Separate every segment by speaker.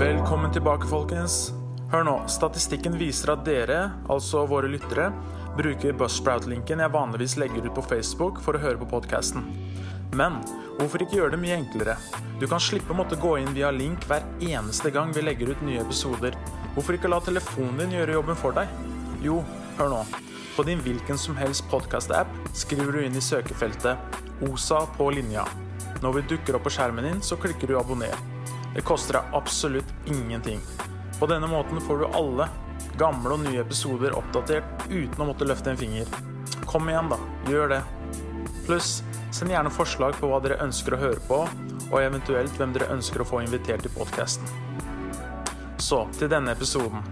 Speaker 1: Velkommen tilbake, folkens. Hør nå, statistikken viser at dere, altså våre lyttere, bruker Buzzsprout-linken jeg vanligvis legger ut på Facebook for å høre på podkasten. Men hvorfor ikke gjøre det mye enklere? Du kan slippe å måtte gå inn via link hver eneste gang vi legger ut nye episoder. Hvorfor ikke la telefonen din gjøre jobben for deg? Jo, hør nå. På din hvilken som helst podkast-app skriver du inn i søkefeltet 'OSA på linja'. Når vi dukker opp på skjermen din, så klikker du 'abonner'. Det koster deg absolutt ingenting. På denne måten får du alle, gamle og nye episoder oppdatert uten å måtte løfte en finger. Kom igjen, da. Gjør det. Pluss, send gjerne forslag på hva dere ønsker å høre på, og eventuelt hvem dere ønsker å få invitert til podkasten. Så til denne episoden.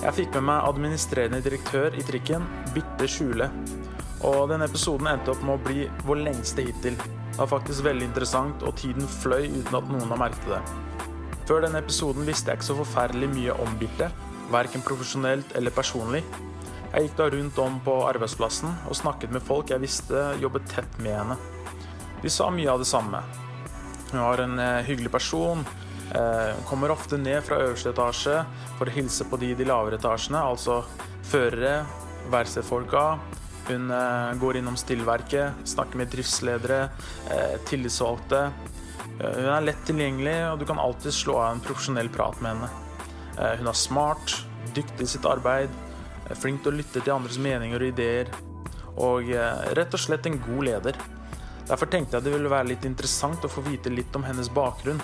Speaker 1: Jeg fikk med meg administrerende direktør i trikken, Birte Skjule. Og denne episoden endte opp med å bli vår lengste hittil. Det var faktisk veldig interessant, og tiden fløy uten at noen har merket det. Før denne episoden visste jeg ikke så forferdelig mye om Birte, verken profesjonelt eller personlig. Jeg gikk da rundt om på arbeidsplassen og snakket med folk jeg visste jobbet tett med henne. De sa mye av det samme. Hun var en eh, hyggelig person. Eh, Hun kommer ofte ned fra øverste etasje for å hilse på de i de lavere etasjene, altså førere, verkstedfolka. Hun eh, går innom stillverket, snakker med driftsledere, eh, tillitsvalgte. Eh, Hun er lett tilgjengelig, og du kan alltid slå av en profesjonell prat med henne. Hun er smart, dyktig i sitt arbeid, flink til å lytte til andres meninger og ideer, og rett og slett en god leder. Derfor tenkte jeg det ville være litt interessant å få vite litt om hennes bakgrunn.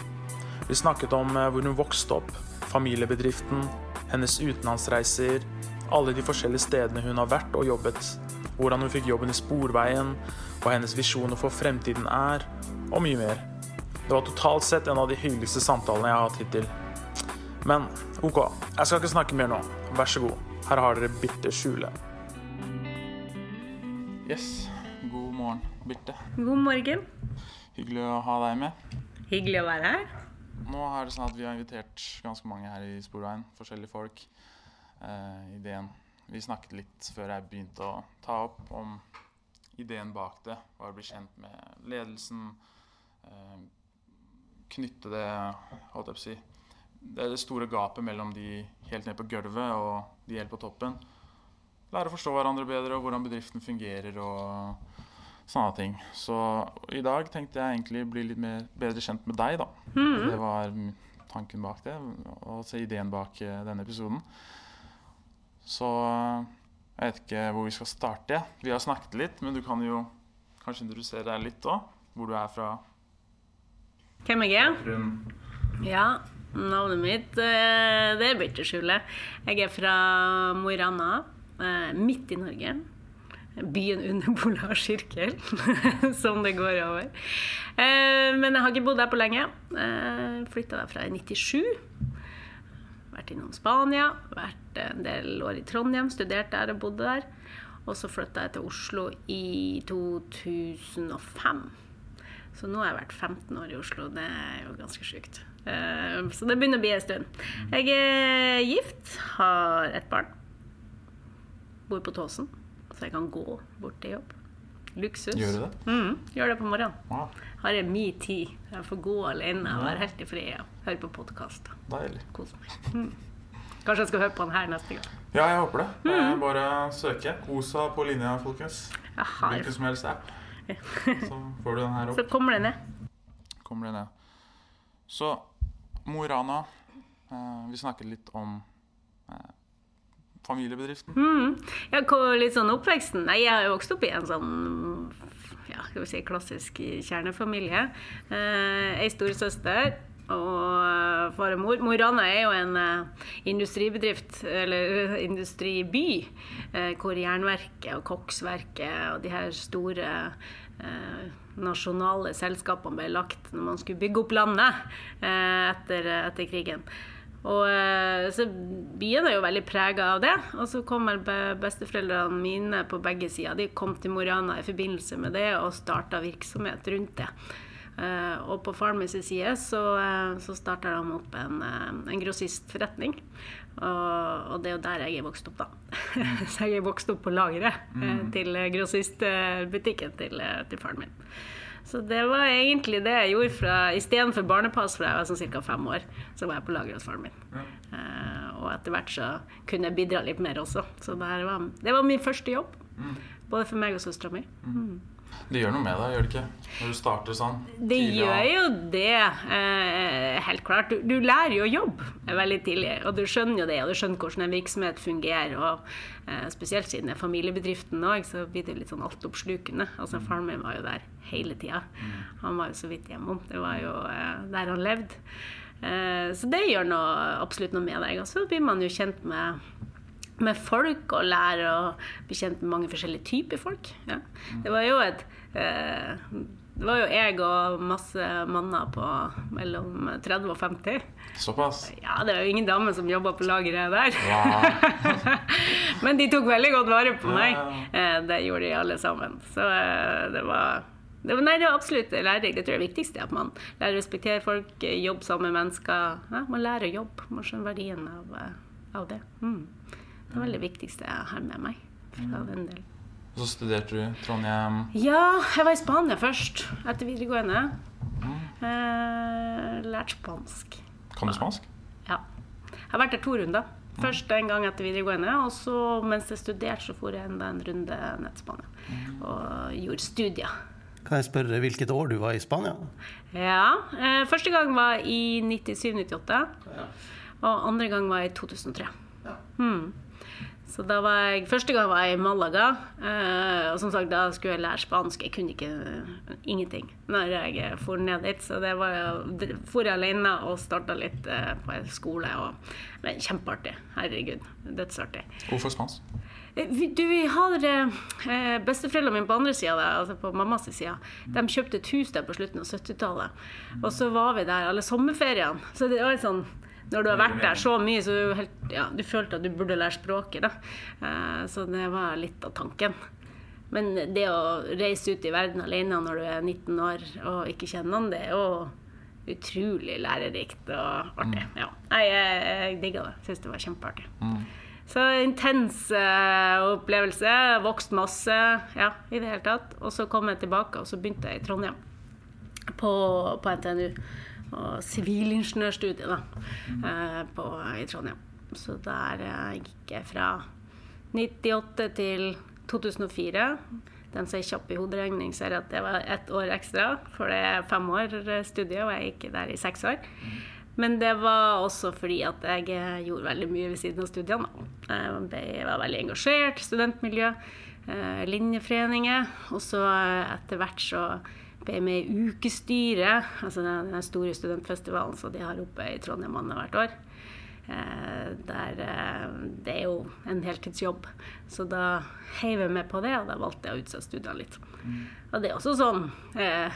Speaker 1: Vi snakket om hvor hun vokste opp, familiebedriften, hennes utenlandsreiser, alle de forskjellige stedene hun har vært og jobbet, hvordan hun fikk jobben i Sporveien, hva hennes visjoner for fremtiden er, og mye mer. Det var totalt sett en av de hyggeligste samtalene jeg har hatt hittil. Men OK, jeg skal ikke snakke mer nå. Vær så god. Her har dere Birte Skjule. Yes. God morgen, Birte.
Speaker 2: God morgen.
Speaker 1: Hyggelig å ha deg med.
Speaker 2: Hyggelig å være her.
Speaker 1: Nå er det sånn at vi har invitert ganske mange her i Sporveien. Forskjellige folk. Eh, ideen Vi snakket litt før jeg begynte å ta opp om ideen bak det. Var å bli kjent med ledelsen. Eh, knytte det Holdt jeg på å si Det er det store gapet mellom de helt ned på gulvet og de helt på toppen. Lære å forstå hverandre bedre og hvordan bedriften fungerer og sånne ting. Så i dag tenkte jeg egentlig bli litt mer, bedre kjent med deg, da. Det var mm, tanken bak det, og ideen bak eh, denne episoden. Så jeg vet ikke hvor vi skal starte. Vi har snakket litt, men du kan jo kanskje introdusere deg litt òg. Hvor du er fra.
Speaker 2: Hvem jeg er?
Speaker 1: Grunn.
Speaker 2: Ja, navnet mitt eh, det er Birte Skjule. Jeg er fra Mo i Rana, eh, midt i Norge. Byen under polarsirkel, som det går over. Eh, Men jeg har ikke bodd der på lenge. Flytta derfra i 97. Vært innom Spania, vært en del år i Trondheim, studert der og bodde der. Og så flytta jeg til Oslo i 2005. Så nå har jeg vært 15 år i Oslo. Det er jo ganske sjukt. Eh, Så det begynner å bli en stund. Jeg er gift, har ett barn. Bor på Tåsen, så jeg kan gå bort til jobb. Luksus.
Speaker 1: Gjør du det?
Speaker 2: Mm, gjør det på morgenen.
Speaker 1: Ah.
Speaker 2: Har jeg min tid. Jeg får gå alene og være helt i fred og høre på
Speaker 1: podkaster.
Speaker 2: Kose meg. Mm. Kanskje jeg skal høre på den her neste gang.
Speaker 1: Ja, jeg håper det. Er bare søke. OSA på linja, folkens. Hvilken som helst app. Så får du den her opp.
Speaker 2: Så kommer det ned.
Speaker 1: kommer det ned. Så Mo i Rana eh, Vi snakket litt om familiebedriften.
Speaker 2: Mm. Ja, litt sånn oppveksten. Nei, jeg har jo vokst opp i en sånn ja, skal vi si klassisk kjernefamilie. Eh, ei storesøster og far og mor. Mo er jo en eh, industribedrift, eller industriby, eh, hvor Jernverket og Koksverket og de her store eh, nasjonale selskapene ble lagt når man skulle bygge opp landet eh, etter, etter krigen. Og, eh, så byen er jo veldig prega av det. Og så kommer besteforeldrene mine på begge sider. De kom til Mo i forbindelse med det og starta virksomhet rundt det. Eh, og på faren min sin side så, uh, så starta de opp en, eh, en grossistforretning. Og, og det er jo der jeg er vokst opp, da. så jeg er vokst opp på lageret eh, til grossistbutikken til, eh, til faren min. Så det var egentlig det jeg gjorde fra istedenfor barnepass fra jeg var sånn ca. fem år. Så var jeg på lager hos faren min. Eh, og etter hvert så kunne jeg bidra litt mer også. Så det, var, det var min første jobb. Både for meg og søstera mi.
Speaker 1: Det gjør noe med deg, gjør det ikke? Når du starter sånn?
Speaker 2: Det gjør jo det, eh, helt klart. Du, du lærer jo å jobbe veldig tidlig, og du skjønner jo det, og du skjønner hvordan en virksomhet fungerer. Og eh, spesielt siden det er familiebedriften òg, så blir det litt sånn altoppslukende. Altså, faren min var jo der hele tida. Han var jo så vidt hjemom. Det var jo eh, der han levde. Eh, så det gjør noe, absolutt noe med deg. Og så blir man jo kjent med med folk og lære å bli kjent med mange forskjellige typer folk. Ja. Det var jo et eh, Det var jo jeg og masse manner på mellom 30 og 50.
Speaker 1: Såpass?
Speaker 2: Ja, det var jo ingen damer som jobba på lageret der.
Speaker 1: Ja.
Speaker 2: Men de tok veldig godt vare på meg. Eh, Det gjorde de alle sammen. Så eh, det var det nei, det var absolutt lærerikt. Det tror er det viktigste. At man lærer å respektere folk, jobbe sammen med mennesker. Ja, man lærer å jobbe. Man skjønner verdien av, eh, av det. Mm. Det var det viktigste jeg har med meg fra den delen.
Speaker 1: Og så studerte du Trondheim.
Speaker 2: Ja, jeg var i Spania først, etter videregående. Mm. lært spansk.
Speaker 1: Kan du spansk?
Speaker 2: Ja. Jeg har vært der to runder. Først en gang etter videregående, og så mens jeg studerte, så for jeg enda en runde ned til Spania. Og gjorde studier.
Speaker 3: Kan jeg spørre hvilket år du var i Spania?
Speaker 2: Ja. Eh, første gang var i 97-98. Og andre gang var i 2003. Ja. Hmm. Så da var jeg, Første gang var jeg i Malaga. Eh, og som sagt, da skulle jeg lære spansk. Jeg kunne ikke ingenting når jeg for ned dit. Så det var jeg for alene og starta litt eh, på en skole. Og, men kjempeartig. Herregud. Dødsartig.
Speaker 1: Hvorfor spansk?
Speaker 2: Eh, Du, vi har eh, Besteforeldrene mine på andre sida, altså på mammas side, de kjøpte et hus der på slutten av 70-tallet. Og så var vi der alle sommerferiene. Så det var litt sånn når du har vært der så mye, så du, helt, ja, du følte at du burde lære språket. Da. Eh, så det var litt av tanken. Men det å reise ut i verden alene når du er 19 år og ikke kjenner noen, det er jo utrolig lærerikt og artig. Ja. Nei, Jeg, jeg digga det. Syns det var kjempeartig. Så intens eh, opplevelse. Vokst masse. Ja, i det hele tatt. Og så kom jeg tilbake, og så begynte jeg i Trondheim. På, på NTNU. Og sivilingeniørstudiet, da. eh, på, I Trondheim. Så der eh, gikk jeg fra 98 til 2004. Den som er kjapp i hoderegning, ser at det var ett år ekstra. For det er fem år eh, studie, og jeg gikk der i seks år. Men det var også fordi at jeg gjorde veldig mye ved siden av studiene. Jeg var veldig engasjert. Studentmiljø, linjeforeninger. Og så etter hvert så jeg med i ukestyret, altså den, store studentfestivalen som de har oppe i Trondheim annethvert år. Eh, der eh, Det er jo en heltidsjobb. Så da heiv jeg med på det, og da valgte jeg å utsette studiene litt. Og det er også sånn eh,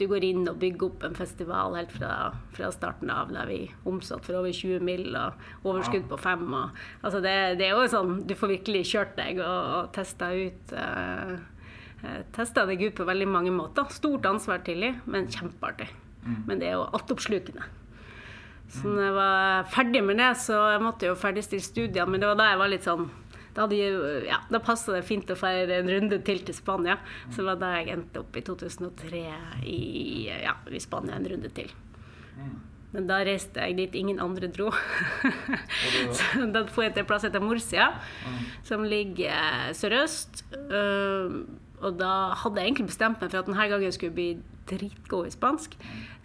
Speaker 2: du går inn og bygger opp en festival helt fra, fra starten av. Der vi omsatt for over 20 mill. og overskudd på fem. Og, altså det, det er jo sånn Du får virkelig kjørt deg og, og testa ut eh, Testa deg ut på veldig mange måter. Stort ansvar tidlig, men kjempeartig. Men det er jo altoppslukende. Så når jeg var ferdig med det, så jeg måtte jeg jo ferdigstille studiene. Men det var da jeg var litt sånn Da, hadde jeg- ja, da passa det fint å feire en runde til til Spania. Så det var da jeg endte opp i 2003 i, ja, i Spania en runde til. Men da reiste jeg dit ingen andre dro. så da får jeg til plass etter Murcia, som ligger eh, sørøst. Og da hadde jeg egentlig bestemt meg for at denne gangen skulle jeg bli dritgod i spansk.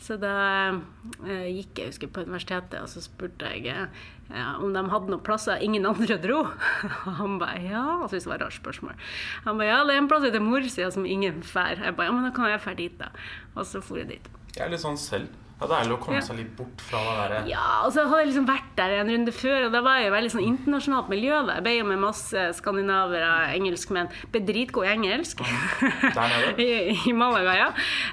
Speaker 2: Så da eh, gikk jeg husker, på universitetet og så spurte jeg eh, om de hadde noen plasser ingen andre dro. Og han ba ja. Og syntes det var et rart spørsmål. Han ba ja, det er en plass etter Murcia som ingen drar. Jeg ba ja, men da kan jeg dra dit, da. Og så dro jeg dit.
Speaker 1: Jeg er litt sånn selv. Ja, det er deilig å komme seg litt bort fra det derre
Speaker 2: Ja, og så hadde jeg liksom vært der en runde før, og da var jeg jo veldig sånn internasjonalt miljø. da. Jeg ble jo med masse skandinavere, engelskmenn. Ble dritgod i engelsk.
Speaker 1: Der nede?
Speaker 2: I, I Malaga, ja.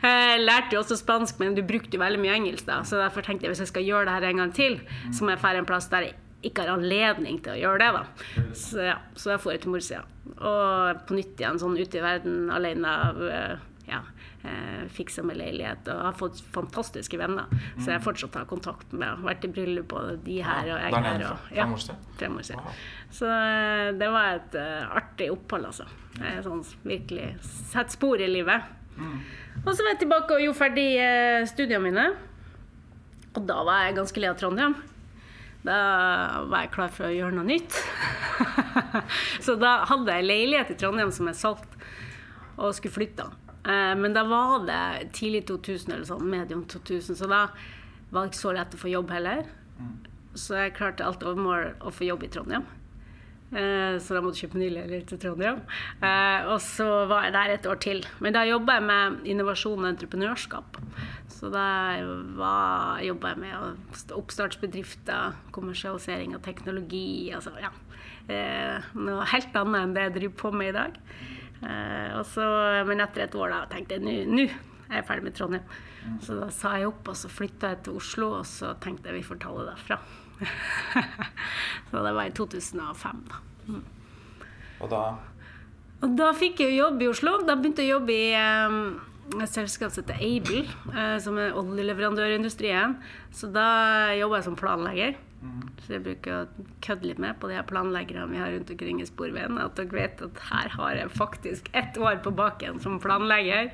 Speaker 2: Eh, lærte jo også spansk, men du brukte jo veldig mye engelsk da. Så derfor tenkte jeg hvis jeg skal gjøre det her en gang til, så må jeg dra en plass der jeg ikke har anledning til å gjøre det, da. Så ja, så jeg får til Morsia. Og på nytt igjen sånn ute i verden alene av eh, ja, eh, fiksa meg leilighet og har fått fantastiske venner. Så jeg fortsatt har kontakt med og Vært i bryllup og de her og jeg
Speaker 1: Der
Speaker 2: her.
Speaker 1: nede
Speaker 2: Og,
Speaker 1: ja, fem
Speaker 2: år siden.
Speaker 1: Wow.
Speaker 2: Så eh, det var et uh, artig opphold, altså. Jeg, Sånn virkelig sett spor i livet. Og så var jeg tilbake og gjorde ferdig eh, studiene mine. Og da var jeg ganske lei av Trondheim. Da var jeg klar for å gjøre noe nytt. så da hadde jeg leilighet i Trondheim som jeg solgte, og skulle flytte. Eh, men da var det tidlig 2000 eller sånn, medium 2000, så da var det ikke så lett å få jobb heller. Så jeg klarte alt overmål å få jobb i Trondheim. Eh, så da måtte jeg kjøpe ny leilighet til Trondheim. Eh, og så var jeg der et år til. Men da jobba jeg med innovasjon og entreprenørskap. Så da jobba jeg med oppstartsbedrifter, kommersialisering av teknologi. Altså, ja. Eh, noe helt annet enn det jeg driver på med i dag. Så, men etter et år da tenkte jeg nå er jeg ferdig med Trondheim. Så da sa jeg opp, og så flytta jeg til Oslo, og så tenkte jeg vi får ta det derfra. så det var i 2005, da. Mm.
Speaker 1: Og da
Speaker 2: Og da fikk jeg jobb i Oslo. Da begynte jeg å jobbe i um, et selskap som heter Able, uh, som er oljeleverandørindustrien. Så da jobba jeg som planlegger. Mm. Så jeg bruker å kødde litt med på de her planleggerne vi har rundt omkring i Sporveien. At dere vet at her har jeg faktisk ett år på baken som planlegger.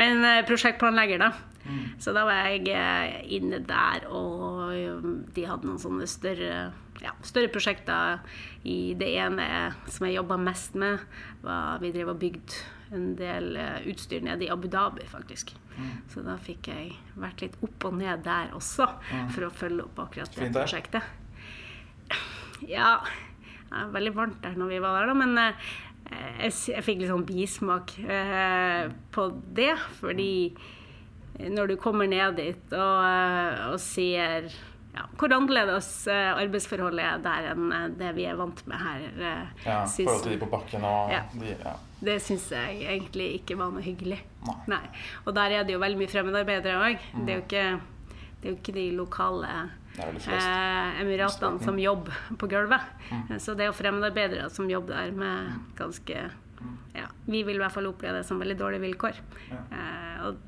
Speaker 2: Men uh, prosjektplanlegger, da. Mm. Så da var jeg eh, inne der, og um, de hadde noen sånne større, ja, større prosjekter. I det ene som jeg jobba mest med, var vi drev og bygde en del eh, utstyr nede i Abu Dhabi, faktisk. Så da fikk jeg vært litt opp og ned der også, for å følge opp akkurat det prosjektet. Ja, det var veldig varmt der når vi var der, da, men eh, jeg, jeg fikk litt sånn bismak eh, på det, fordi når du kommer ned dit og, eh, og ser ja, hvor annerledes eh, arbeidsforholdet er der enn det vi er vant med her.
Speaker 1: Ja, forhold til de på bakken og
Speaker 2: ja.
Speaker 1: de ja.
Speaker 2: Det syns jeg egentlig ikke var noe hyggelig. Nei. Og der er det jo veldig mye fremmedarbeidere òg. Mm. Det, det, er jo ikke de lokale eh, emiratene som jobber på gulvet. Mm. Så det er jo fremmedarbeidere som jobber der med mm. ganske mm. ja, Vi vil i hvert fall oppleve det som veldig dårlige vilkår. Eh, og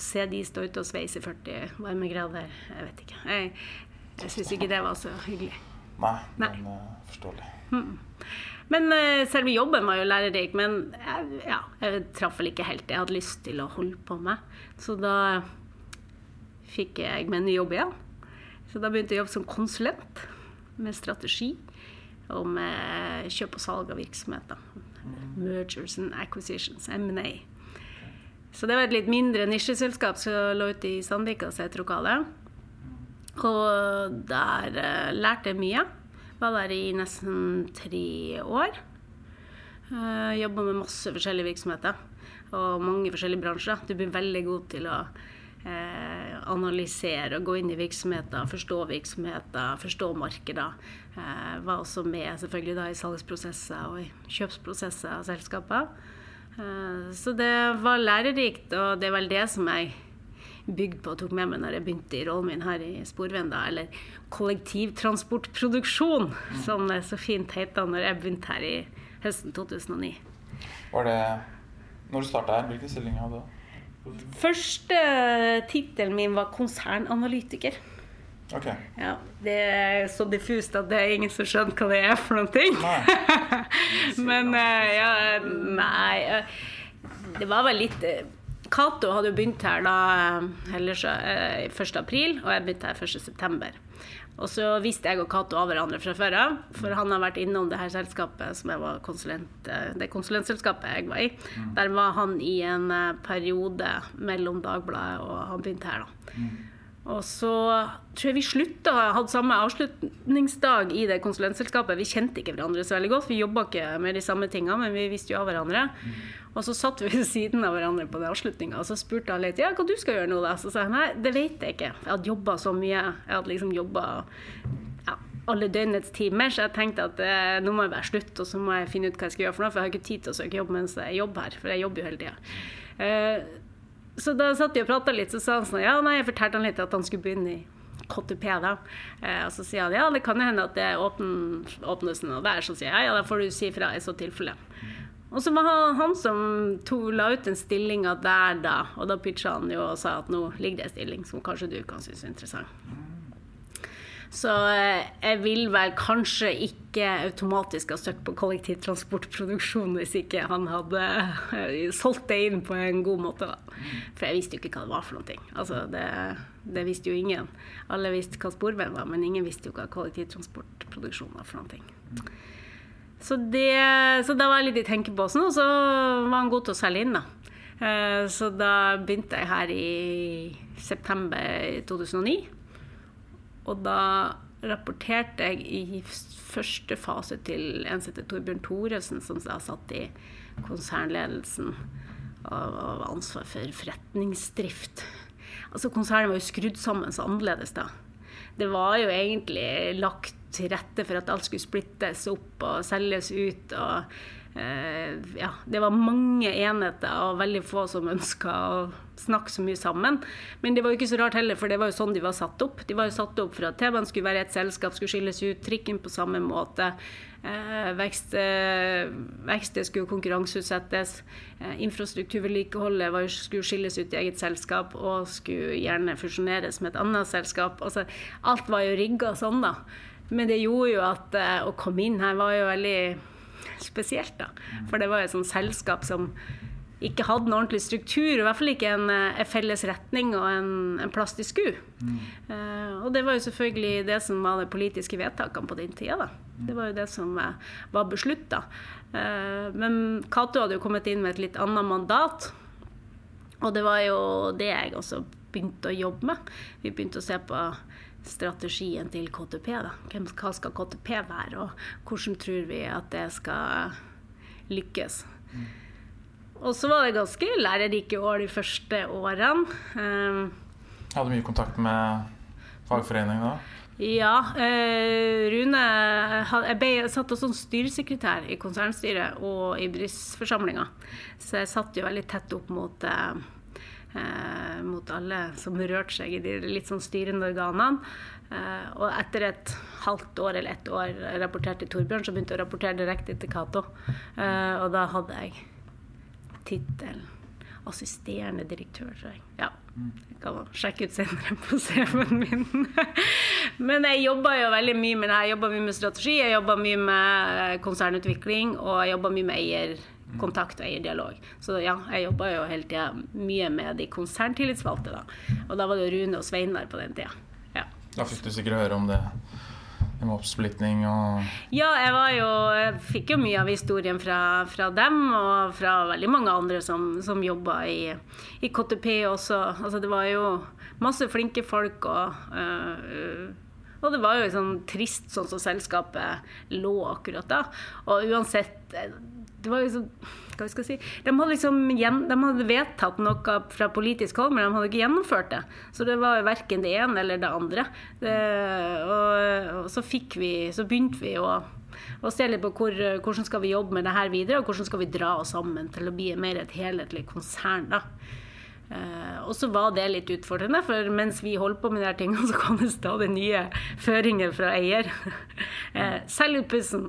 Speaker 2: se de stå ute og sveise i 40 varmegrader. Jeg vet ikke. Jeg, jeg syns ikke det var så hyggelig.
Speaker 1: Nei, Nei. men Nei. forståelig. Mm.
Speaker 2: Men uh, selve jobben var jo lærerik. Men jeg, ja, jeg traff vel ikke helt det jeg hadde lyst til å holde på med. Så da fikk jeg meg ny jobb igjen. Så da begynte jeg å jobbe som konsulent med strategi og med kjøp og salg av virksomheter. Mergers and acquisitions, M&A. Så det var et litt mindre nisjeselskap som lå ute i Sandvika som het Rokale. Og der uh, lærte jeg mye. Var der i nesten tre år. Uh, eh, Jobba med masse forskjellige virksomheter og mange forskjellige bransjer. Du blir veldig god til å uh, analysere og gå inn i virksomheter, forstå virksomheter, forstå markeder. Uh, var også med selvfølgelig da i salgsprosesser og i kjøpsprosesser av selskaper. Eh, så det var lærerikt, og det er vel det som jeg bygde på og tok med meg når jeg begynte i rollen min her i Sporveien, eller kollektivtransportproduksjon, mm. som det så fint heter når jeg begynte her i høsten 2009.
Speaker 1: Var det Når du starta her, hvilken stilling hadde du?
Speaker 2: Første tittelen min var konsernanalytiker.
Speaker 1: Okay.
Speaker 2: Ja, det er så diffust at det er ingen som skjønner hva det er for noen ting. Men uh, ja, nei uh, Det var vel litt Cato hadde jo begynt her da eller så, 1. april, og jeg begynte her 1. september. Og så visste jeg og Cato av hverandre fra før av, for han har vært innom det her selskapet som jeg var konsulent, det konsulentselskapet jeg var i. Mm. Der var han i en periode mellom Dagbladet og han begynte her, da. Og så tror jeg vi slutta, hadde samme avslutningsdag i det konsulentselskapet. Vi kjente ikke hverandre så veldig godt, vi jobba ikke med de samme tinga, men vi visste jo av hverandre. Mm. Og så satt vi ved siden av hverandre på den avslutninga, og så spurte han litt ja, hva du skal gjøre nå, da. Så sa jeg nei, det vet jeg ikke. Jeg hadde jobba så mye. Jeg hadde liksom jobba ja, alle døgnets timer, så jeg tenkte at eh, nå må jeg være slutt, og så må jeg finne ut hva jeg skal gjøre for noe, for jeg har ikke tid til å søke jobb mens jeg jobber her, for jeg jobber jo hele tida. Eh, så da satt de og prata litt, så sa han sånn Ja, nei, jeg fortalte han litt at han skulle begynne i KTP, da. Eh, og så sier han ja, det kan jo hende at det åpn, åpnes noe der. Så sier jeg ja, da får du si fra i så tilfelle. Og så var han, han som to, la ut en stilling der da, og da pitcha han jo og sa at nå ligger det en stilling som kanskje du kan synes er interessant. Så eh, jeg vil vel kanskje ikke automatisk ha søkt på kollektivtransportproduksjon hvis ikke han hadde eh, solgt det inn på en god måte. Da. For jeg visste jo ikke hva det var for noe. Altså, det, det visste jo ingen. Alle visste hva sporveien var, men ingen visste jo hva kollektivtransportproduksjon var for noe. Så, det, så da var litt i tenkebåsen, og så var han god til å selge inn, da. Eh, så da begynte jeg her i september 2009. Og da rapporterte jeg i første fase til heter Torbjørn Thoresen, som da satt i konsernledelsen og var ansvar for forretningsdrift. Altså Konsernet var jo skrudd sammen så annerledes da. Det var jo egentlig lagt til rette for at alt skulle splittes opp og selges ut. og ja, det var mange enheter og veldig få som ønska å snakke så mye sammen. Men det var jo ikke så rart heller, for det var jo sånn de var satt opp. De var jo satt opp for at TV-en skulle være et selskap, skulle skilles ut, trikken på samme måte. Eh, vekst, eh, Verkstedet skulle konkurranseutsettes. Eh, Infrastrukturvedlikeholdet skulle skilles ut i eget selskap og skulle gjerne fusjoneres med et annet selskap. Altså, alt var jo rigga sånn, da. Men det gjorde jo at eh, å komme inn her var jo veldig spesielt. da. For det var et sånt selskap som ikke hadde noe ordentlig struktur, i hvert fall ikke en, en eh, felles retning og en, en plass de skulle. Mm. Uh, og det var jo selvfølgelig det som var de politiske vedtakene på den tida. Da. Det var jo det som uh, var beslutta. Uh, men Cato hadde jo kommet inn med et litt annet mandat. Og det var jo det jeg også begynte å jobbe med. Vi begynte å se på strategien til KTP. Da. Hva skal KTP være, og hvordan tror vi at det skal lykkes? Mm. Og så var det ganske lærerike år de første årene. Um,
Speaker 1: Hadde mye kontakt med fagforeningen da?
Speaker 2: Ja. Eh, Rune Jeg ble satt som styresekretær i konsernstyret og i bedriftsforsamlinga. Så jeg satt jo veldig tett opp mot eh, eh, mot alle som rørte seg i de litt sånn styrende organene. Eh, og etter et halvt år eller ett år rapporterte Torbjørn, så begynte jeg å rapportere direkte til Cato. Eh, og da hadde jeg tittelen assisterende direktør, tror jeg. Ja. Jeg kan sjekke ut senere på CV-en min. Men jeg jobba jo veldig mye med det. Jeg jobba mye med strategi, jeg jobba mye med konsernutvikling, og jeg jobba mye med eier kontakt og eierdialog. Så ja, jeg jobba jo hele tida mye med de konserntillitsvalgte, da. Og da var det Rune og Sveinar på den tida. Ja.
Speaker 1: Da fikk du sikkert høre om det med oppsplitning og
Speaker 2: Ja, jeg var jo Jeg fikk jo mye av historien fra, fra dem, og fra veldig mange andre som, som jobba i, i, KTP også. Altså, det var jo masse flinke folk og øh, og det var jo sånn trist sånn som selskapet lå akkurat da. Og uansett det var liksom hva skal jeg si, de hadde, liksom, de hadde vedtatt noe fra politisk hold, men de hadde ikke gjennomført det. Så det var verken det ene eller det andre. Det, og, og, så vi, så begynte vi å, å se litt på hvor, hvordan skal vi jobbe med det her videre, og hvordan skal vi dra oss sammen til å bli mer et helhetlig konsern. da. Uh, og så var det litt utfordrende, for mens vi holdt på med de tingene, så kom det stadig nye føringer fra eier. uh, Selg ut pussen.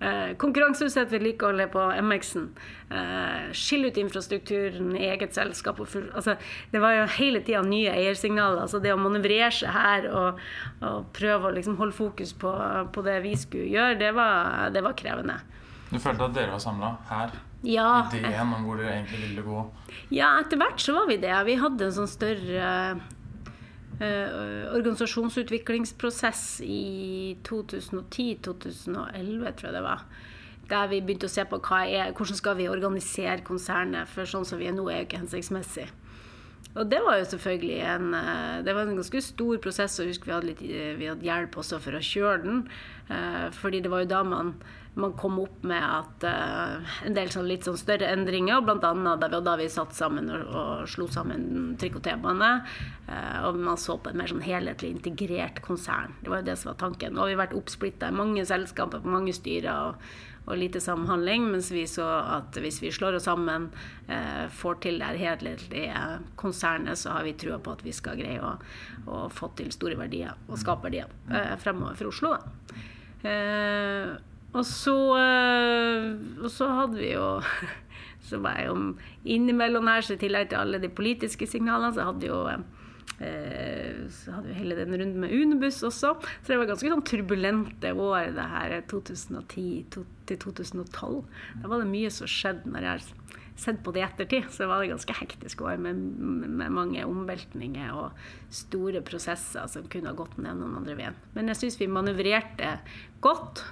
Speaker 2: Uh, Konkurranseutsett vedlikeholdet på MX-en. Skill ut infrastrukturen i eget selskap. Full, altså, det var jo hele tida nye eiersignaler. Altså det å manøvrere seg her og, og prøve å liksom holde fokus på, på, det vi skulle gjøre, det var, det var krevende.
Speaker 1: Du følte at dere var samla her?
Speaker 2: Ja.
Speaker 1: ideen om hvor dere egentlig ville gå?
Speaker 2: Ja, etter hvert så var vi det. Vi hadde en sånn større uh, organisasjonsutviklingsprosess i 2010-2011, tror jeg det var. Der vi begynte å se på er, hvordan skal vi organisere konsernet, for sånn som vi er nå, er jo ikke hensiktsmessig. Og det var jo selvfølgelig en, eh, det var en ganske stor prosess, og husk vi hadde, litt, vi hadde hjelp også for å kjøre den. Fordi det var jo da man man kom opp med at uh, en del sånn litt sånn større endringer, bl.a. Da, da vi satt sammen og, og slo sammen trikk og. Uh, og man så på et mer sånn helhetlig integrert konsern. Det var jo det som var tanken. Har vi vært oppsplitta i mange selskaper, på mange styrer. og og lite samhandling, mens vi så at hvis vi slår oss sammen, eh, får til det helhetlige konsernet, så har vi trua på at vi skal greie å, å få til store verdier og skape verdier eh, fremover for Oslo. Da. Eh, og så, eh, og så hadde vi jo Så var jeg jo innimellom her, så i tillegg til alle de politiske signalene, så hadde jo eh, Eh, så hadde vi hele den runden med Unebuss også. Så det var ganske sånn turbulente år, det her 2010 til 2012. Da var det mye som skjedde når jeg har sett på det i ettertid. Så var det ganske hektisk år med, med mange omveltninger og store prosesser som kunne ha gått ned noen andre veien. Men jeg syns vi manøvrerte godt.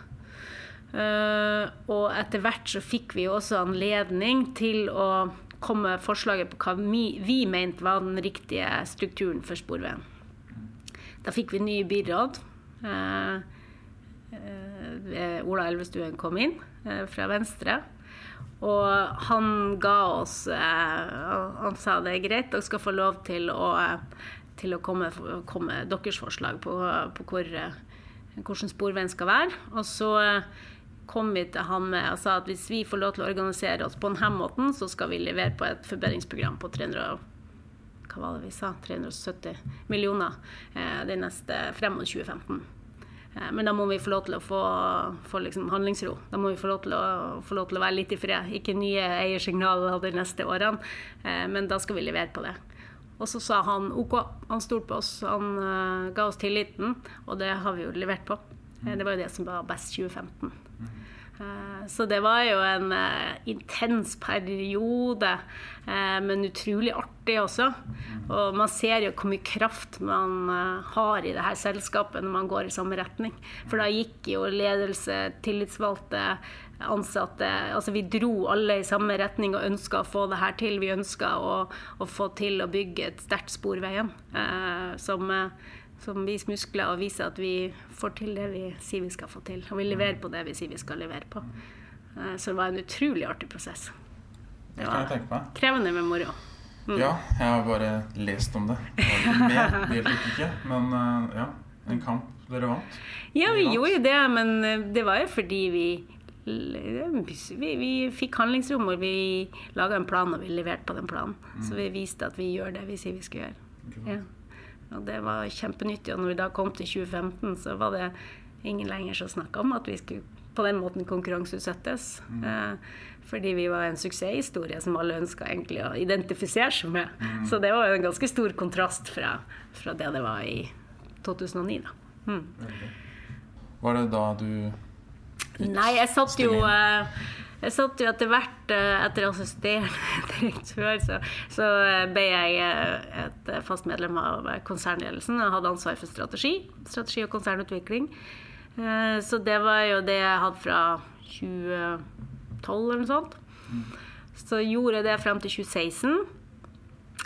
Speaker 2: Uh, og etter hvert så fikk vi også anledning til å komme med forslaget på hva vi, vi mente var den riktige strukturen for Sporveien. Da fikk vi ny byråd. Eh, eh, Ola Elvestuen kom inn eh, fra Venstre. Og han ga oss eh, Han sa det er greit, dere skal få lov til å, til å komme, komme deres forslag på, på hvor, eh, hvordan Sporveien skal være. Og så kom vi til han med og sa at hvis vi får lov til å organisere oss på denne måten, så skal vi levere på et forbedringsprogram på 300, hva var det vi sa, 370 millioner eh, det neste frem mot 2015. Eh, men da må vi få lov til å få, få liksom handlingsro. Da må vi få lov, å, få lov til å være litt i fred. Ikke nye eiersignaler de neste årene, eh, men da skal vi levere på det. Og så sa han OK, han stolte på oss, han uh, ga oss tilliten, og det har vi jo levert på. Uh, det var jo det som var best 2015. Eh, så det var jo en uh, intens periode, men utrolig artig også. Og man ser jo hvor mye kraft man har i det her selskapet når man går i samme retning. For da gikk jo ledelse, tillitsvalgte, ansatte Altså vi dro alle i samme retning og ønska å få det her til. Vi ønska å, å, få til å bygge et sterkt Sporveien som som viser muskler og viser at vi får til det vi sier vi skal få til. Og vi leverer på det vi sier vi skal levere på. Eh, så det var en utrolig artig prosess.
Speaker 1: Det var
Speaker 2: krevende med moro.
Speaker 1: Mm. Ja, jeg har bare lest om det. Med deltok ikke, men eh, ja. En kamp dere vant.
Speaker 2: Ja, vi gjorde gjorde det, men eh, det var jo fordi vi vi, vi fikk handlingsrom, og vi laga en plan, og vi leverte på den planen. Mm. Så vi viste at vi gjør det vi sier vi skal gjøre. Ja. Og det var kjempenyttig. Og når vi da kom til 2015, så var det ingen lenger som snakka om at vi skulle på den måten konkurranseutsettes. Mm. Eh, fordi vi var en suksesshistorie som alle ønska egentlig å identifisere seg med. Mm. Så det var jo en ganske stor kontrast fra, fra det det var i 2009. Da. Mm.
Speaker 1: Var det da du
Speaker 2: Nei, jeg satt jo uh, jeg satt jo etter hvert, eh, etter assisterende direktør, så, så eh, ble jeg eh, et fast medlem av konsernledelsen og hadde ansvar for strategi. Strategi og konsernutvikling. Så det var jo det jeg hadde fra 2012 eller noe sånt. Så gjorde jeg det frem til 2016.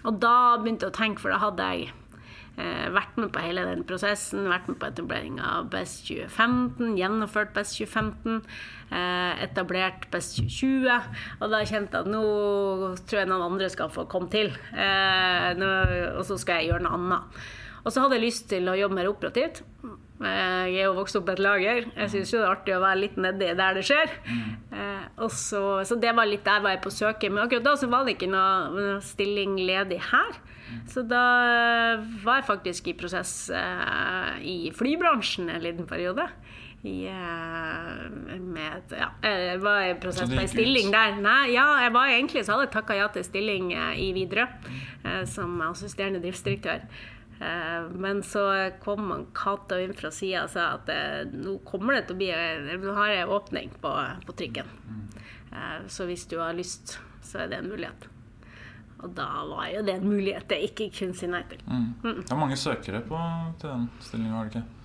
Speaker 2: Og da begynte jeg å tenke, for da hadde jeg vært med på hele den prosessen, vært med på etablering av Best 2015, gjennomført Best 2015, eh, etablert Best 2020. Og da kjente jeg at nå tror jeg noen andre skal få komme til, eh, og så skal jeg gjøre noe annet. Og så hadde jeg lyst til å jobbe mer operativt. Jeg er jo vokst opp på et lager. Jeg syns jo det er artig å være litt nedi der det skjer. Så, så, det var litt der var jeg på søket. Men akkurat da så var det ikke noe stilling ledig her. Så da var jeg faktisk i prosess i flybransjen en liten periode. Med, ja, jeg var i prosess på en stilling der. Nei, ja, jeg var egentlig så hadde jeg takka ja til stilling uh, i Widerøe som assisterende driftsdirektør. Men så kom Cato inn fra sida og sa at nå kommer det til å bli Nå har jeg åpning på, på trikken. Så hvis du har lyst, så er det en mulighet. Og da var jo det en mulighet jeg ikke kunne si nei til.
Speaker 1: Mm. Mm. Det er mange søkere på, til den stillinga, var det ikke?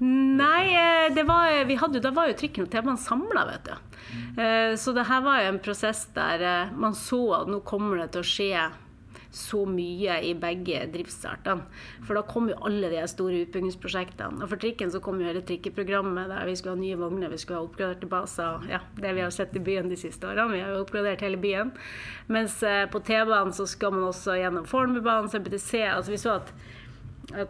Speaker 2: Nei, eh, det var, hadde, da var jo trikken og T-banen samla, vet du. Mm. Så det her var jo en prosess der eh, man så at nå kommer det til å skje så mye i begge driftsartene. For da kom jo alle de store utbyggingsprosjektene. Og for trikken så kom jo hele trikkeprogrammet der vi skulle ha nye vogner, vi skulle ha oppgraderte baser. Ja, det vi har sett i byen de siste årene. Vi har jo oppgradert hele byen. Mens eh, på T-banen så skal man også gjennom Fornebubanen, CBTC. Altså vi så at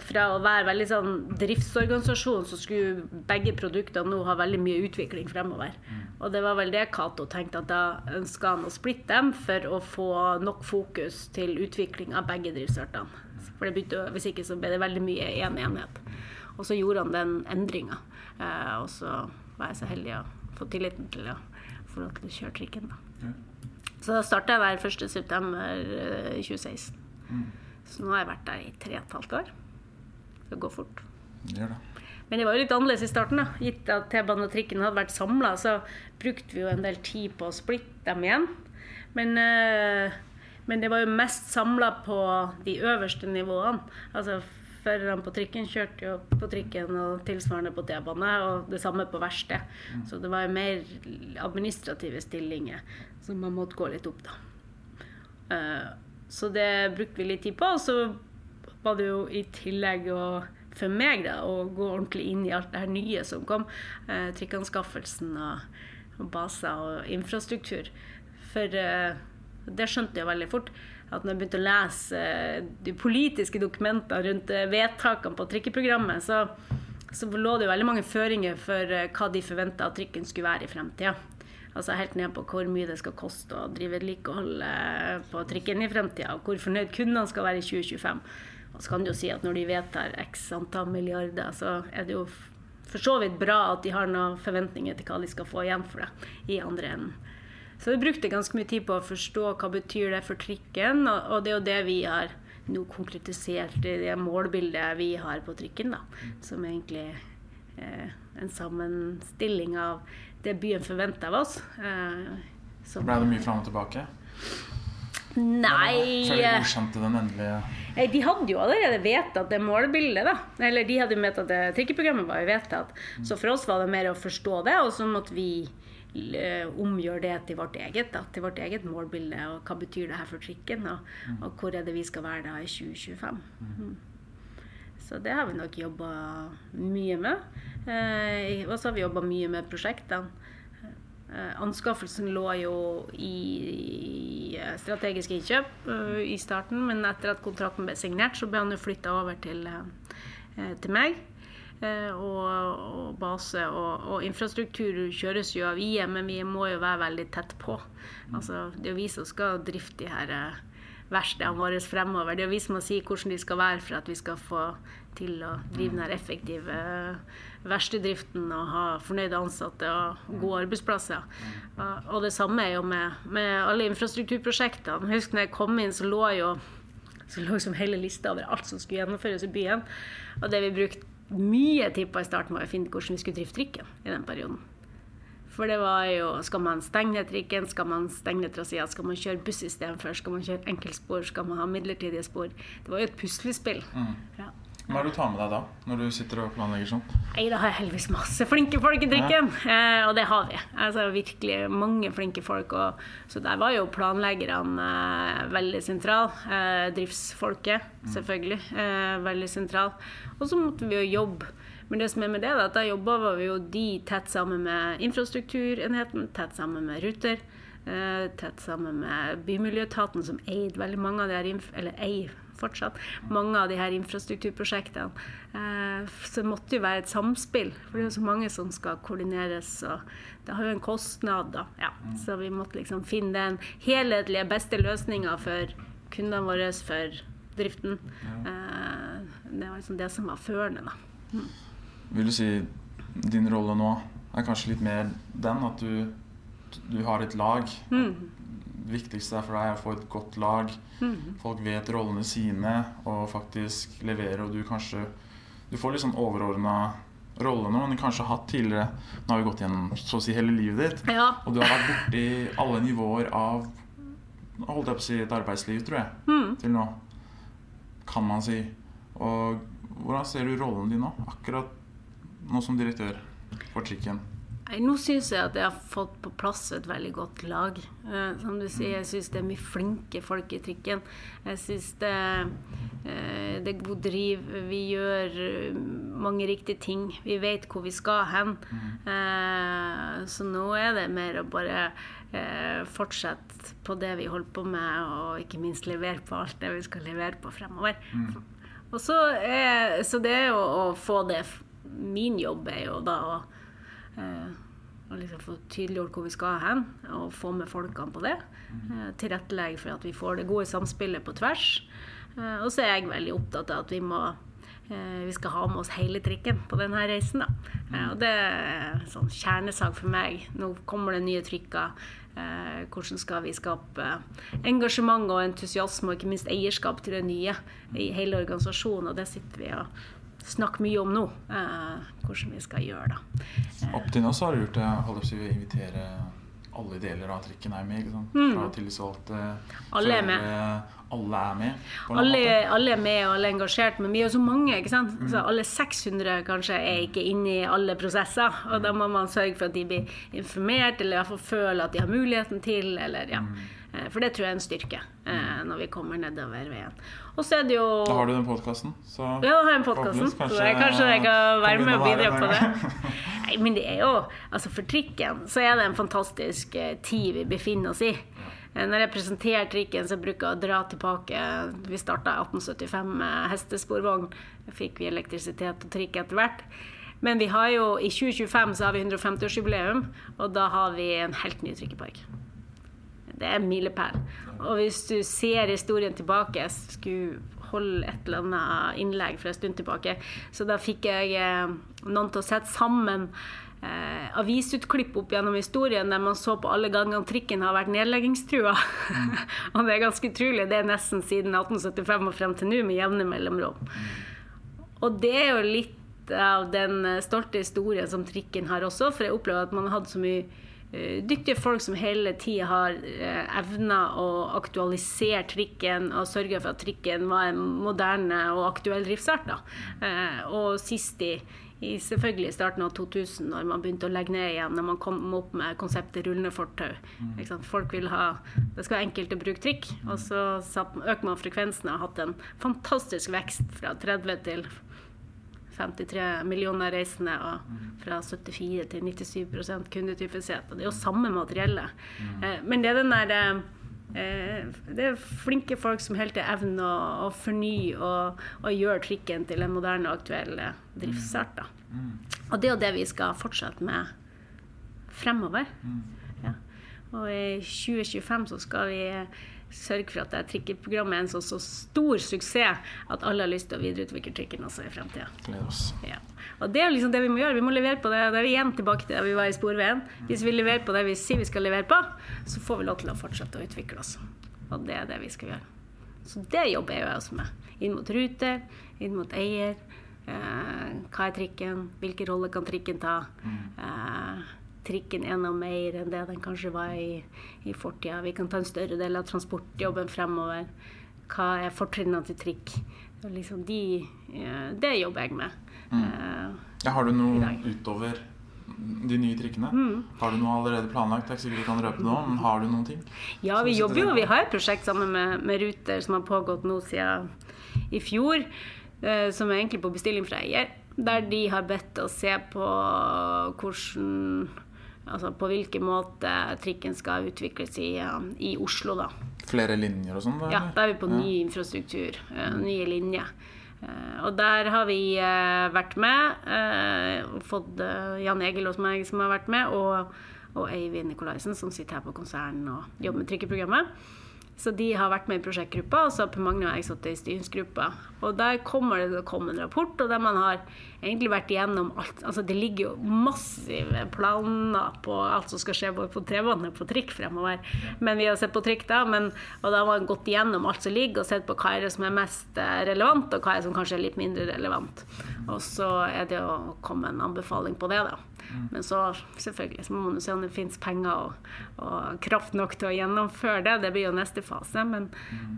Speaker 2: fra å være veldig sånn driftsorganisasjon, så skulle begge produktene nå ha veldig mye utvikling fremover. Mm. Og det var vel det Cato tenkte, at da ønska han å splitte dem for å få nok fokus til utvikling av begge driftsartene. For det begynte, Hvis ikke så ble det veldig mye én en enhet. Og så gjorde han den endringa. Eh, og så var jeg så heldig å få tilliten til å få lov til å kjøre trikken. da. Så da starta jeg der 1.9.2016. Mm. Så nå har jeg vært der i tre og et halvt år. Det gå fort.
Speaker 1: Gjør det.
Speaker 2: Men det var jo litt annerledes i starten. da. Gitt at T-banen og trikken hadde vært samla, så brukte vi jo en del tid på å splitte dem igjen. Men, eh, men det var jo mest samla på de øverste nivåene. Altså Førerne på trikken kjørte jo på trikken og tilsvarende på T-bane, og det samme på verksted. Så det var jo mer administrative stillinger som man måtte gå litt opp, da. Eh, Så det brukte vi litt tid på. Og så var det jo i tillegg å for meg da, å gå ordentlig inn i alt det her nye som kom. Eh, Trikkanskaffelsen og, og baser og infrastruktur. For eh, det skjønte jeg veldig fort. At når jeg begynte å lese eh, de politiske dokumentene rundt eh, vedtakene på trikkeprogrammet, så, så lå det jo veldig mange føringer for eh, hva de forventa at trikken skulle være i fremtida. Altså helt ned på hvor mye det skal koste å drive vedlikehold eh, på trikken i fremtida, og hvor fornøyd kundene skal være i 2025. Og så kan du jo si at når de vedtar x antall milliarder, så er det jo for så vidt bra at de har noen forventninger til hva de skal få igjen for det i andre enden. Så vi brukte ganske mye tid på å forstå hva betyr det for trikken, og, det er jo det vi har nå konkretisert i det målbildet vi har på trikken, da. Som egentlig eh, en sammenstilling av det byen forventer av oss. Eh,
Speaker 1: Ble det mye fram og tilbake?
Speaker 2: Nei
Speaker 1: Før de godkjente den endelige
Speaker 2: De hadde jo allerede vedtatt det målbildet. da. Eller de hadde vedtatt det trikkeprogrammet var jo vedtatt. Så for oss var det mer å forstå det, og så måtte vi omgjøre det til vårt eget. da, Til vårt eget målbilde. Og hva betyr det her for trikken? Og, og hvor er det vi skal være da i 2025? Mm. Så det har vi nok jobba mye med. Eh, og så har vi jobba mye med prosjektene. Eh, Anskaffelsen lå jo i strategisk strategiske innkjøp eh, i starten, men etter at kontrakten ble signert, så ble han jo flytta over til, eh, til meg. Eh, Og, og base og, og infrastruktur kjøres jo av IE, men vi må jo være veldig tett på. Altså, det er vi som skal drifte de her eh, verkstedene våre fremover. Det er vi som må si hvordan de skal være for at vi skal få til å drive den effektive eh, verksteddriften og ha fornøyde ansatte og gode arbeidsplasser. Og, og det samme er jo med, med alle infrastrukturprosjektene. Husk når jeg kom inn, så lå jo så lå liksom hele lista over alt som skulle gjennomføres i byen. Og det vi brukte mye tid på i starten, var å finne hvordan vi skulle drifte trikken i den perioden. For det var jo Skal man stenge ned trikken? Skal man stenge ned traseen? Skal man kjøre buss istedenfor? Skal man kjøre enkeltspor? Skal man ha midlertidige spor? Det var jo et puslespill. Ja.
Speaker 1: Hva er det du tar med deg da, når du sitter og planlegger sånn?
Speaker 2: Nei, da har jeg heldigvis masse flinke folk i trikken. Eh, og det har vi. Altså virkelig mange flinke folk. Og, så der var jo planleggerne eh, veldig sentral. Eh, driftsfolket, selvfølgelig, eh, veldig sentral. Og så måtte vi jo jobbe. Men det som er med det, da, at da jobba vi jo de tett sammen med infrastrukturenheten, tett sammen med Ruter. eh, tett sammen med Bymiljøetaten, som eide veldig mange av de her eller eier fortsatt mange av de her infrastrukturprosjektene. Eh, så det måtte jo være et samspill, for det er jo så mange som skal koordineres. og Det har jo en kostnad, da. Ja. Så vi måtte liksom finne den helhetlige, beste løsninga for kundene våre, for driften. Eh, det var liksom det som var førende, da.
Speaker 1: Vil du si din rolle nå er kanskje litt mer den at du, du har et lag? Det viktigste er for deg å få et godt lag. Folk vet rollene sine og faktisk leverer, og du kanskje Du får litt sånn overordna rolle nå, men du kanskje har hatt tidligere Nå har vi gått gjennom så å si hele livet ditt,
Speaker 2: Ja.
Speaker 1: og du har vært borti alle nivåer av holdt jeg på å si et arbeidsliv, tror jeg, til nå. Kan man si. Og hvordan ser du rollen din nå? Akkurat nå som direktør for trikken.
Speaker 2: Nå syns jeg at jeg har fått på plass et veldig godt lag. Eh, som du sier, jeg syns det er mye flinke folk i trikken. Jeg syns det, eh, det er god driv. Vi gjør eh, mange riktige ting. Vi vet hvor vi skal hen. Eh, så nå er det mer å bare eh, fortsette på det vi holder på med, og ikke minst levere på alt det vi skal levere på fremover. Og så, er, så det jo å få det Min jobb er jo da å Eh, og liksom få tydeliggjort hvor vi skal hen, og få med folkene på det. Eh, tilrettelegge for at vi får det gode samspillet på tvers. Eh, og så er jeg veldig opptatt av at vi må eh, vi skal ha med oss hele trikken på denne reisen. Da. Eh, og det er en sånn kjernesak for meg. Nå kommer det nye trikker. Eh, hvordan skal vi skape engasjement og entusiasme, og ikke minst eierskap til det nye i hele organisasjonen. Og det sitter vi og snakker mye om nå. Eh, hvordan vi skal gjøre det.
Speaker 1: Opp til nå så har du gjort det å invitere alle deler av trikken er med. ikke? Fra tillitsvalgte
Speaker 2: Alle er med.
Speaker 1: Alle er med.
Speaker 2: Alle, alle er med og alle er engasjert, men vi er jo så mange. ikke sant? Så alle 600 kanskje er ikke inne i alle prosesser. Og da må man sørge for at de blir informert, eller i hvert fall føler at de har muligheten til. eller ja. Eh, For det tror jeg er en styrke eh, når vi kommer nedover veien. Og så er det jo
Speaker 1: Da har du den podkasten, så
Speaker 2: Ja, da har jeg podkasten. Jeg, kanskje jeg kan være med og bidra på det. Nei, men det er jo Altså, for trikken så er det en fantastisk eh, tid vi befinner oss i. Eh, Når jeg presenterer trikken, så bruker jeg å dra tilbake Vi starta 1875 med hestesporvogn. Fikk vi elektrisitet og trikk etter hvert. Men vi har jo, i 2025 så har vi 150-årsjubileum, og da har vi en helt ny trikkepark. Det er en milepæl. Og hvis du ser historien tilbake Jeg skulle holde et eller annet innlegg for en stund tilbake, så da fikk jeg eh, noen til å sette sammen eh, avisutklipp opp gjennom historien der man så på alle gangene trikken har vært nedleggingstrua. og det er ganske utrolig. Det er nesten siden 1875 og frem til nå, med jevne mellomrom. Og det er jo litt av den eh, stolte historien som trikken har også, for jeg opplever at man har hatt så mye dyktige folk som hele tida har uh, evna å aktualisere trikken og sørge for at trikken var en moderne og aktuell driftsart. Eh, og sist i, i selvfølgelig starten av 2000, når man begynte å legge ned igjen, når man kom opp med konseptet rullende fortau. Folk vil ha Det skal være enkelt å bruke trikk. Og så øker man frekvensen og har hatt en fantastisk vekst fra 30 til 53 millioner reisende og fra 74 til 97 kundetypifisert. Og det er jo samme materiellet. Eh, Men det er den der eh, Det er flinke folk som helt til evner å, å fornye og, og gjøre trikken til en moderne og aktuell eh, driftsart. Da. Og det er jo det vi skal fortsette med fremover. Ja. Og i 2025 så skal vi sørge for at det trikkeprogrammet er en så, så stor suksess at alle har lyst til å videreutvikle trikken også i fremtida. Ja. Og det er liksom det vi må gjøre. Vi må levere på det. Det er igjen tilbake til da vi var i Sporveien. Hvis vi leverer på det vi sier vi skal levere på, så får vi lov til å fortsette å utvikle oss. Og det er det vi skal gjøre. Så det jobber jeg også med. Inn mot ruter, inn mot eier. Eh, hva er trikken? Hvilken rolle kan trikken ta? Eh, trikken er noe mer enn det den kanskje var i, i fortida. Vi kan ta en større del av transportjobben fremover. Hva er fortrinnene til trikk? Det, liksom de, eh, det jobber jeg med. Mm.
Speaker 1: Ja, har du noe utover de nye trikkene?
Speaker 2: Mm.
Speaker 1: Har du noe allerede planlagt? Ikke sikkert du kan røpe noe, men har du noen ting?
Speaker 2: Ja, vi jobber jo. Vi har et prosjekt sammen med, med Ruter som har pågått nå siden i fjor. eh, Som er egentlig på bestilling fra eier. Der de har bedt oss se på hvordan Altså på hvilken måte trikken skal utvikles i, eh, i Oslo, da.
Speaker 1: Flere linjer og sånn?
Speaker 2: Ja, da er vi på ny infrastruktur, eh, nye linjer. Eh, og der har vi vært med, fått Jan Egil hos meg som har vært med, og, og Eivind Nikolaisen som sitter her på konsernen og jobber med trykkeprogrammet. Så de har vært med i prosjektgruppa, og så har Per Magne og jeg sittet i styringsgruppa. Og der kommer det til å komme en rapport, og der man har egentlig vært igjennom alt. Altså det ligger jo massive planer på alt som skal skje både på T-bane og på trikk fremover. Men vi har sett på trikk da, men, og da har man gått igjennom alt som ligger, og sett på hva er det som er mest eh, relevant, og hva er det som kanskje er litt mindre relevant. Og så er det å komme en anbefaling på det, da. Men så selvfølgelig så må man se om det finnes penger og, og kraft nok til å gjennomføre det. Det blir jo neste fase, men,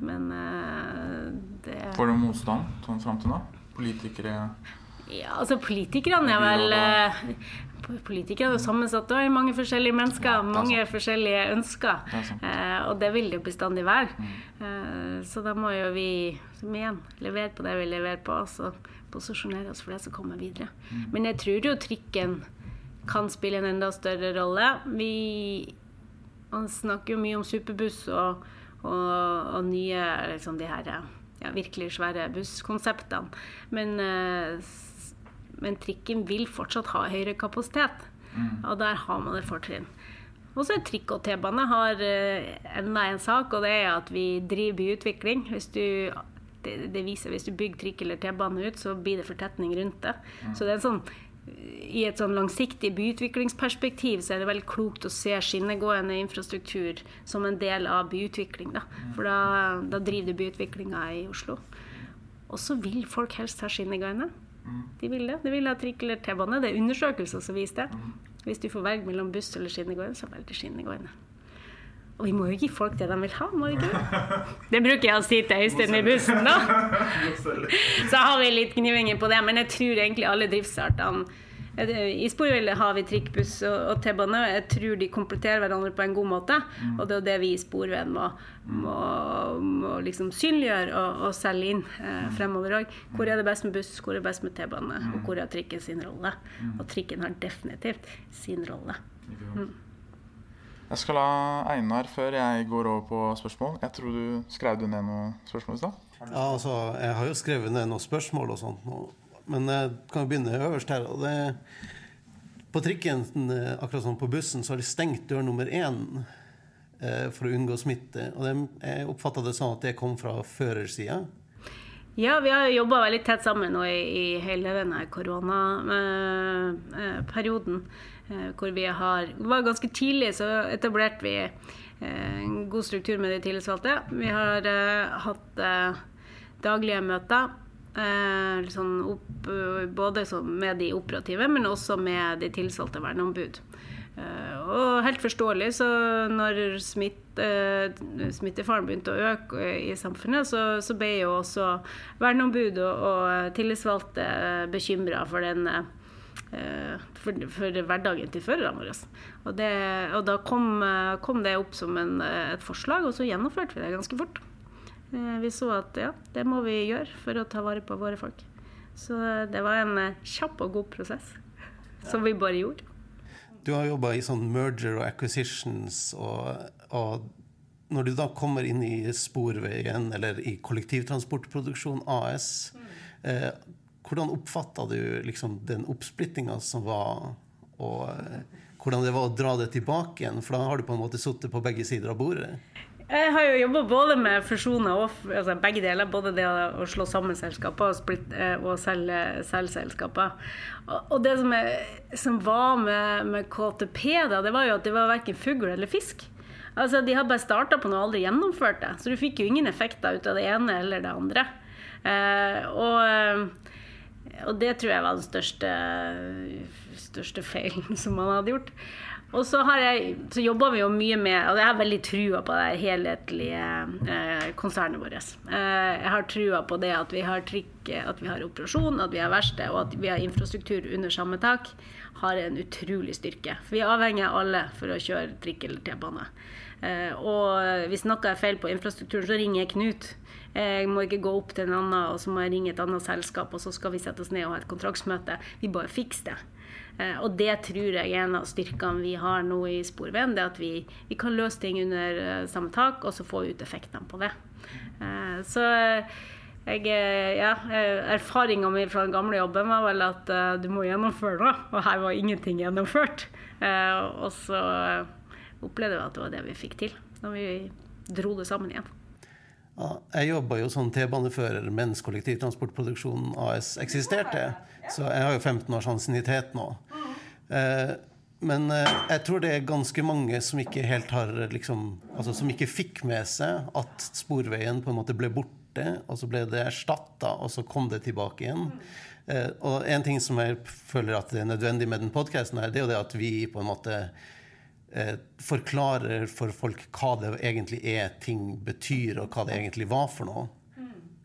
Speaker 2: men eh, det
Speaker 1: Får du motstand sånn fram til nå? Politikere
Speaker 2: Ja, altså politikerne er vel eh, Politikere er jo sammensatt av mange forskjellige mennesker,
Speaker 1: Ja,
Speaker 2: mange forskjellige ønsker.
Speaker 1: Det.
Speaker 2: Eh, og det vil det jo bestandig være. Eh, så da må jo vi, som igjen, levere på det vi leverer på, og så posisjonere oss for det som kommer videre. Men jeg tror jo trikken kan spille en enda større rolle. Vi man snakker jo mye om superbuss og, og, og nye liksom de her ja, virkelig svære busskonseptene. Men, eh, men trikken vil fortsatt ha høyere kapasitet, og der har man et fortrinn. Og så er trikk og T-bane har eh, enda en sak, og det er at vi driver byutvikling. Hvis du det, det viser Hvis du bygger trikk eller T-bane ut, så blir det fortetning rundt det. Så det er en sånn i et sånn langsiktig byutviklingsperspektiv så er det veldig klokt å se skinnegående infrastruktur som en del av byutvikling. Da. For da, da driver du byutviklinga i Oslo. Og så vil folk helst ha skinnegående. De vil det. De vil ha trikk eller T-bane. Det er undersøkelser som viser det. Hvis du får velge mellom buss eller skinnegående, så velger skinnegående. Og vi må jo gi folk det de vil ha, må vi ikke det? Bruker jeg å si til Øystein i bussen, da. Så har vi litt gnivinger på det, men jeg tror egentlig alle driftsartene i Sporveien har vi trikk, buss og T-bane. Jeg tror de kompletterer hverandre på en god måte. Mm. Og det er det vi i Sporveien må, må, må liksom synliggjøre og, og, selge inn eh, mm. fremover òg. Hvor er det best med buss, hvor er det best med T-bane, og mm. hvor har trikken sin rolle? Og trikken har definitivt sin rolle. Mm.
Speaker 1: Jeg skal la Einar, før jeg går over på spørsmål Jeg tror du skrev du ned noen spørsmål i stad?
Speaker 3: Ja, altså, jeg har jo skrevet ned noen spørsmål og sånt. Men jeg kan jo begynne øverst her. og det på trikken, akkurat som på bussen, så har de stengt dør nummer én eh, for å unngå smitte. Og det, jeg oppfatta det sånn at det kom fra førersida.
Speaker 2: Ja, vi har jobba veldig tett sammen nå i, i hele denne koronaperioden. Eh, hvor vi har var Ganske tidlig så etablerte vi eh, en god struktur med de tillitsvalgte. Vi har hatt daglige møter. Sånn opp, både med de operative, men også med de tilsatte verneombud. Eh, og helt forståelig, så når smitt, eh, smittefaren begynte å øke i samfunnet, så, så ble jo også verneombud og, og tillitsvalgte bekymra for den eh, for, for, hverdagen til førerne våre. Og, det, og da kom, kom, det opp som en, et forslag, og så gjennomførte vi det ganske fort. Vi så at ja, det må vi gjøre for å ta vare på våre folk. Så det var en kjapp og god prosess som vi bare gjorde.
Speaker 3: Du har jobba i sånn merger og acquisitions, og, og, når du da kommer inn i Sporveien eller i kollektivtransportproduksjon AS, eh, hvordan oppfatta du liksom den oppsplittinga som var, og eh, hvordan det var å dra det tilbake igjen? For da har du på en måte sittet på begge sider av bordet.
Speaker 2: Jeg har jo jobba både med fusjoner og altså begge deler. Både det å slå sammen selskaper og, split, eh, og selge, selge selskaper. Og det som, er, som var med, med, KTP, da, det var jo at det var verken fugl eller fisk. Altså, De hadde bare starta på noe og aldri gjennomført det. Så du fikk jo ingen effekter ut av det ene eller det andre. Eh, og, eh, og, det tror jeg var den største, største feilen som man hadde gjort. Og så, så, jobber vi jo mye med Og jeg har veldig trua på det helhetlige eh, konsernet vårt. Eh, jeg har trua på det at vi har trikk, at vi har operasjon, at vi har verksted og at vi har infrastruktur under samme tak, har en utrolig styrke. For vi er avhengig av alle for å kjøre trikk eller T-bane. Eh, og hvis noe er feil på infrastrukturen, så ringer jeg Knut. Jeg må ikke gå opp til en annen, og så må jeg ringe et annet selskap, og så skal vi sette oss ned og ha et kontraktsmøte. Vi bare fikser det. Eh, og det tror jeg er en av styrkene vi har nå i Sporveien. Det at vi, vi, kan løse ting under eh, samme tak, og så få ut effektene på det. Eh, så jeg, ja, Erfaringa mi fra den gamle jobben var vel at du må gjennomføre noe, og her var ingenting gjennomført. Og så opplevde jeg at det var det vi fikk til, når vi dro det sammen igjen.
Speaker 3: Ja, jeg jobba jo som T-banefører mens kollektivtransportproduksjonen AS eksisterte. Så jeg har jo 15 års ansiennitet nå. Eh, men eh, jeg tror det er ganske mange som ikke helt har liksom, altså Som ikke fikk med seg at Sporveien på en måte ble borte, og så ble det erstatta, og så kom det tilbake igjen. Eh, og en ting som jeg føler at det er nødvendig med den podkasten, er det at vi på en måte forklarer for folk hva det egentlig er ting betyr, og hva det egentlig var for noe.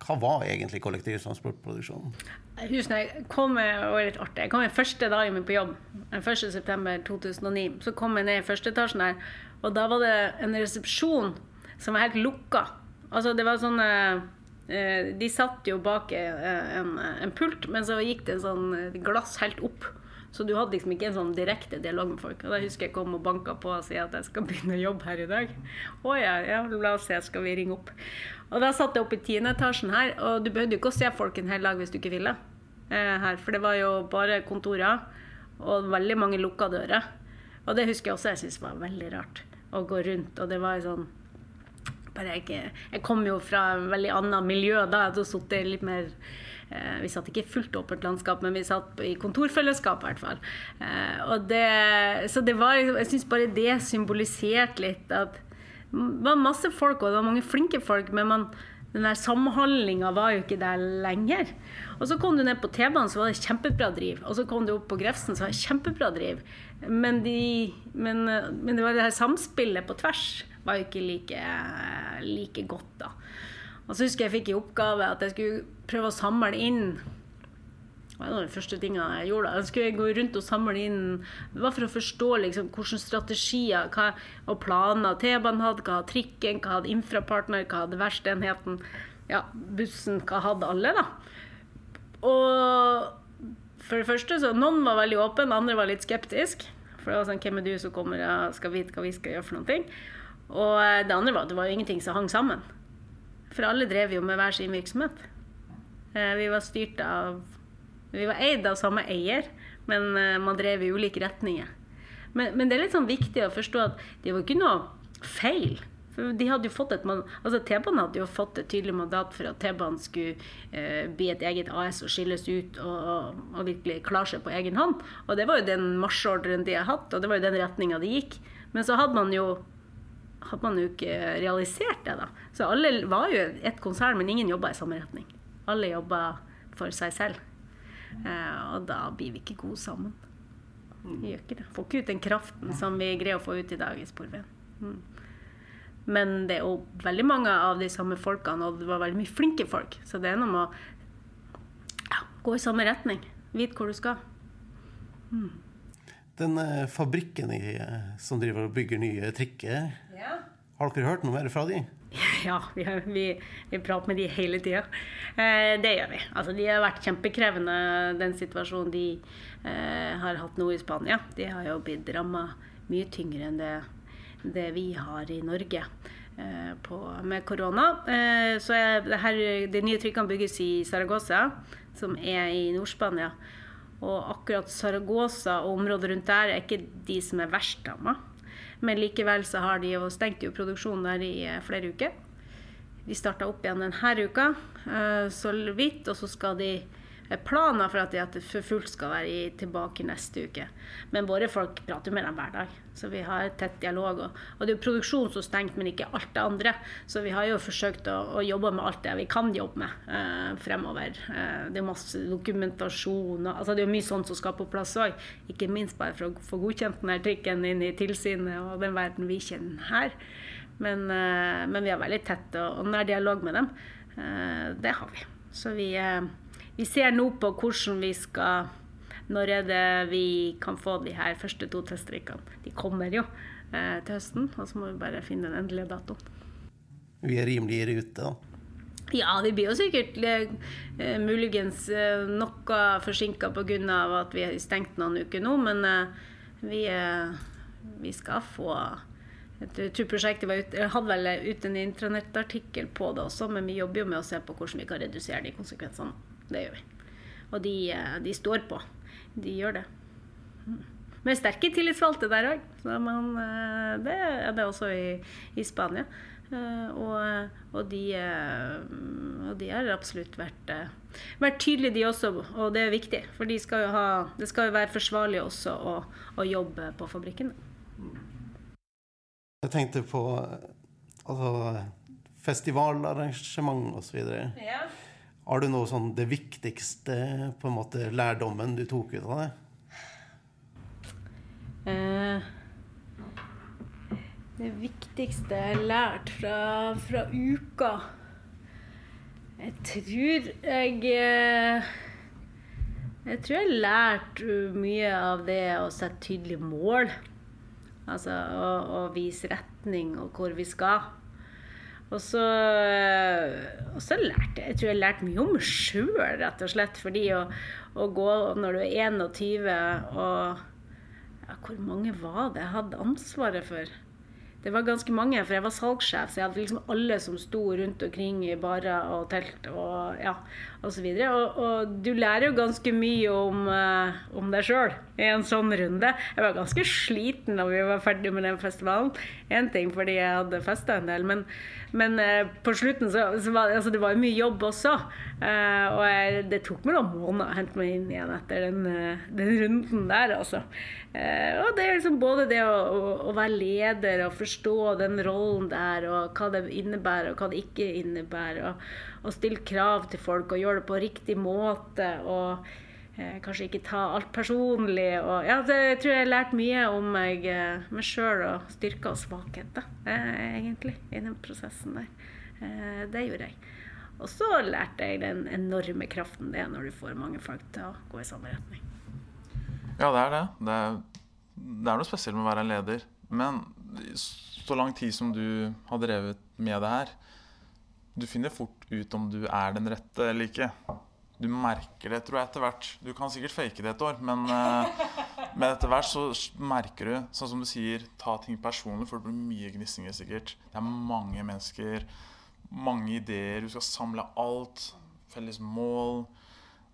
Speaker 3: Hva var egentlig kollektivtransportproduksjonen?
Speaker 2: Husene, jeg kom, og litt artig. Jeg kom den første dagen min på jobb, 1.9.2009. Så kom jeg ned i første etasjen her, og da var det en resepsjon som var helt lukka. Altså, det var sånn eh, De satt jo bak en, en pult, men så gikk det en sånn glass helt opp. Så du hadde liksom ikke en sånn direkte dialog med folk. Og da husker jeg kom og banka på og sa at jeg skal begynne å jobbe her i dag. Å ja, ja, la oss se, skal vi ringe opp. Og da satt jeg oppe i tiende etasjen her, og du behøvde jo ikke å se folk en hel dag hvis du ikke ville. Eh, her, For det var jo bare kontorer og veldig mange lukka dører. Og det husker jeg også jeg syntes var veldig rart. Å gå rundt, og det var jo sånn bare jeg, jeg kom jo fra et veldig annet miljø da. Jeg hadde sittet litt mer Vi satt ikke i fullt åpent landskap, men vi satt i kontorfellesskap i hvert fall. Eh, og det, så det var Jeg syns bare det symboliserte litt at det var masse folk, og det var mange flinke folk, men man, den der samhandlinga var jo ikke der lenger. Og så kom du ned på T-banen, så var det kjempebra driv. Og så kom du opp på Grefsen, så var det kjempebra driv. Men, de, men, men det var det her samspillet på tvers var jo ikke like, like godt, da. Og så husker jeg jeg fikk i oppgave at jeg skulle prøve å samle inn det var en av de første tingene jeg gjorde. Jeg skulle gå rundt og samle inn Det var for å forstå liksom, hvilke strategier hva, og planer T-banen hadde, hva hadde trikken, hva hadde infrapartner, hva hadde verkstedenheten, ja, bussen, hva hadde alle, da. Og for det første, så noen var veldig åpne, andre var litt skeptiske. For det var sånn, hvem er du som kommer og skal vite hva vi skal gjøre for noen ting? Og det andre var at det var jo ingenting som hang sammen. For alle drev jo med hver sin virksomhet. Eh, vi var styrt av vi var eid av samme eier, men uh, man drev i ulike retninger. Men, men, det er litt sånn viktig å forstå at det var ikke noe feil. De hadde jo fått et altså T-banen hadde jo fått et tydelig mandat for at T-banen skulle uh, bli et eget AS og skilles ut og, og, virkelig klare seg på egen hånd. Og det var jo den marsjordren de har hatt, og det var jo den retninga de gikk. Men så hadde man jo hadde man jo ikke realisert det, da. Så alle var jo et konsern, men ingen jobba i samme retning. Alle jobba for seg selv. Eh, og da blir vi ikke gode sammen. Vi gjør ikke det. Får ikke ut den kraften som vi greier å få ut i dag i Sporveien. Mm. Men det er jo veldig mange av de samme folkene, og det var veldig mye flinke folk. Så det er noe med å ja, gå i samme retning. Vite hvor du skal.
Speaker 3: Mm. Den uh, fabrikken i, uh, som driver og bygger nye trikker, ja. har dere hørt noe mer fra de?
Speaker 2: Ja, vi, vi, vi, prater med de hele tida. Eh, det gjør vi. Altså, de har vært kjempekrevende, den situasjonen de eh, har hatt nå i Spania. De har jo blitt ramma mye tyngre enn det, det, vi har i Norge eh, på, med korona. Eh, så det her, de nye trykkene bygges i Saragossa, som er i Nord-Spania. Og akkurat Saragosa og området rundt der er ikke de som er verst ramma. Men likevel så har de jo stengt jo produksjonen der i eh, flere uker. De starta opp igjen denne uka, eh, så vidt. Og så skal de planer for at de for fullt skal være tilbake neste uke. Men våre folk prater med dem hver dag, så vi har tett dialog. Og, og det er jo produksjon som stengt, men ikke alt det andre. Så vi har jo forsøkt å, å jobbe med alt det vi kan jobbe med eh, fremover. Eh, det er masse dokumentasjon og altså Det er jo mye sånt som skal på plass òg. Ikke minst bare for å få godkjent denne trikken inn i tilsynet og den verden vi kjenner her. Men, eh, men vi har veldig tett og, og nær dialog med dem. Eh, det har vi. Så vi eh, vi ser nå på hvordan vi skal Når er det vi kan få de her første to teststrikkene? De kommer jo eh, til høsten, og så må vi bare finne den endelige datoen.
Speaker 3: Vi er rimelig i rute, da?
Speaker 2: Ja, vi blir jo sikkert eh, muligens eh, noe forsinka pga. at vi har stengt noen uker nå, men eh, vi, eh, vi, skal få jeg tror prosjektet ut, hadde vel ut en intranettartikkel på det også, men vi jobber jo med å se på hvordan vi kan redusere de konsekvensene. Det gjør vi. Og de, eh, de står på. De gjør det. Vi Med sterke tillitsvalgte der òg. Eh, det er det også i, i Spania. Eh, og, og, de, og, de, har absolutt vært, vært tydelige, de også. Og det er viktig. For de skal ha, det skal jo være forsvarlig også å, å jobbe på fabrikken.
Speaker 3: Jeg tenkte på altså, festivalarrangement osv. Ja. Har du noe sånn det viktigste på en måte lærdommen du tok ut av det?
Speaker 2: Eh, det viktigste jeg har lært fra, fra uka Jeg tror jeg eh, Jeg tror jeg har lært mye av det å sette tydelige mål. Altså å, å vise retning og hvor vi skal. Og så, og så lærte jeg Jeg tror jeg lærte mye om meg sjøl, rett og slett. Fordi å, å, gå når du er 21 og ja, Hvor mange var det jeg hadde ansvaret for? det var ganske mange, for jeg var salgssjef, så jeg hadde liksom alle som sto rundt omkring i barer og telt og ja, Og, og, og du lærer jo ganske mye om, uh, om deg sjøl i en sånn runde. Jeg var ganske sliten da vi var ferdig med den festivalen. Én ting fordi jeg hadde festa en del, men, men uh, på slutten så, så var altså, det var mye jobb også. Uh, og jeg, det tok meg noen måneder å hente meg inn igjen etter den, den runden der, altså. og det er liksom både det å, å, å være leder og forstå den rollen der, og hva det innebærer og hva det ikke innebærer. Og, og stille krav til folk og gjøre det på riktig måte. og eh, Kanskje ikke ta alt personlig. Og, ja, det, jeg tror jeg har lært mye om meg, eh, meg sjøl og styrker og svakheter, eh, egentlig, i den prosessen der. Eh, det gjorde jeg. Og så lærte jeg den enorme kraften det er når du får mange folk til å gå i samme retning.
Speaker 1: Ja, det er det. Det er, det er noe spesielt med å være en leder. Men så lang tid som du har drevet med det her, du finner fort ut om du er den rette eller ikke. Du merker det, tror jeg, etter hvert. Du kan sikkert fake det et år, men, uh, men etter hvert så merker du, sånn som du sier, ta ting personlig, for det blir mye gnissinger sikkert. Det er mange mennesker, mange ideer, du skal samle alt. Felles mål.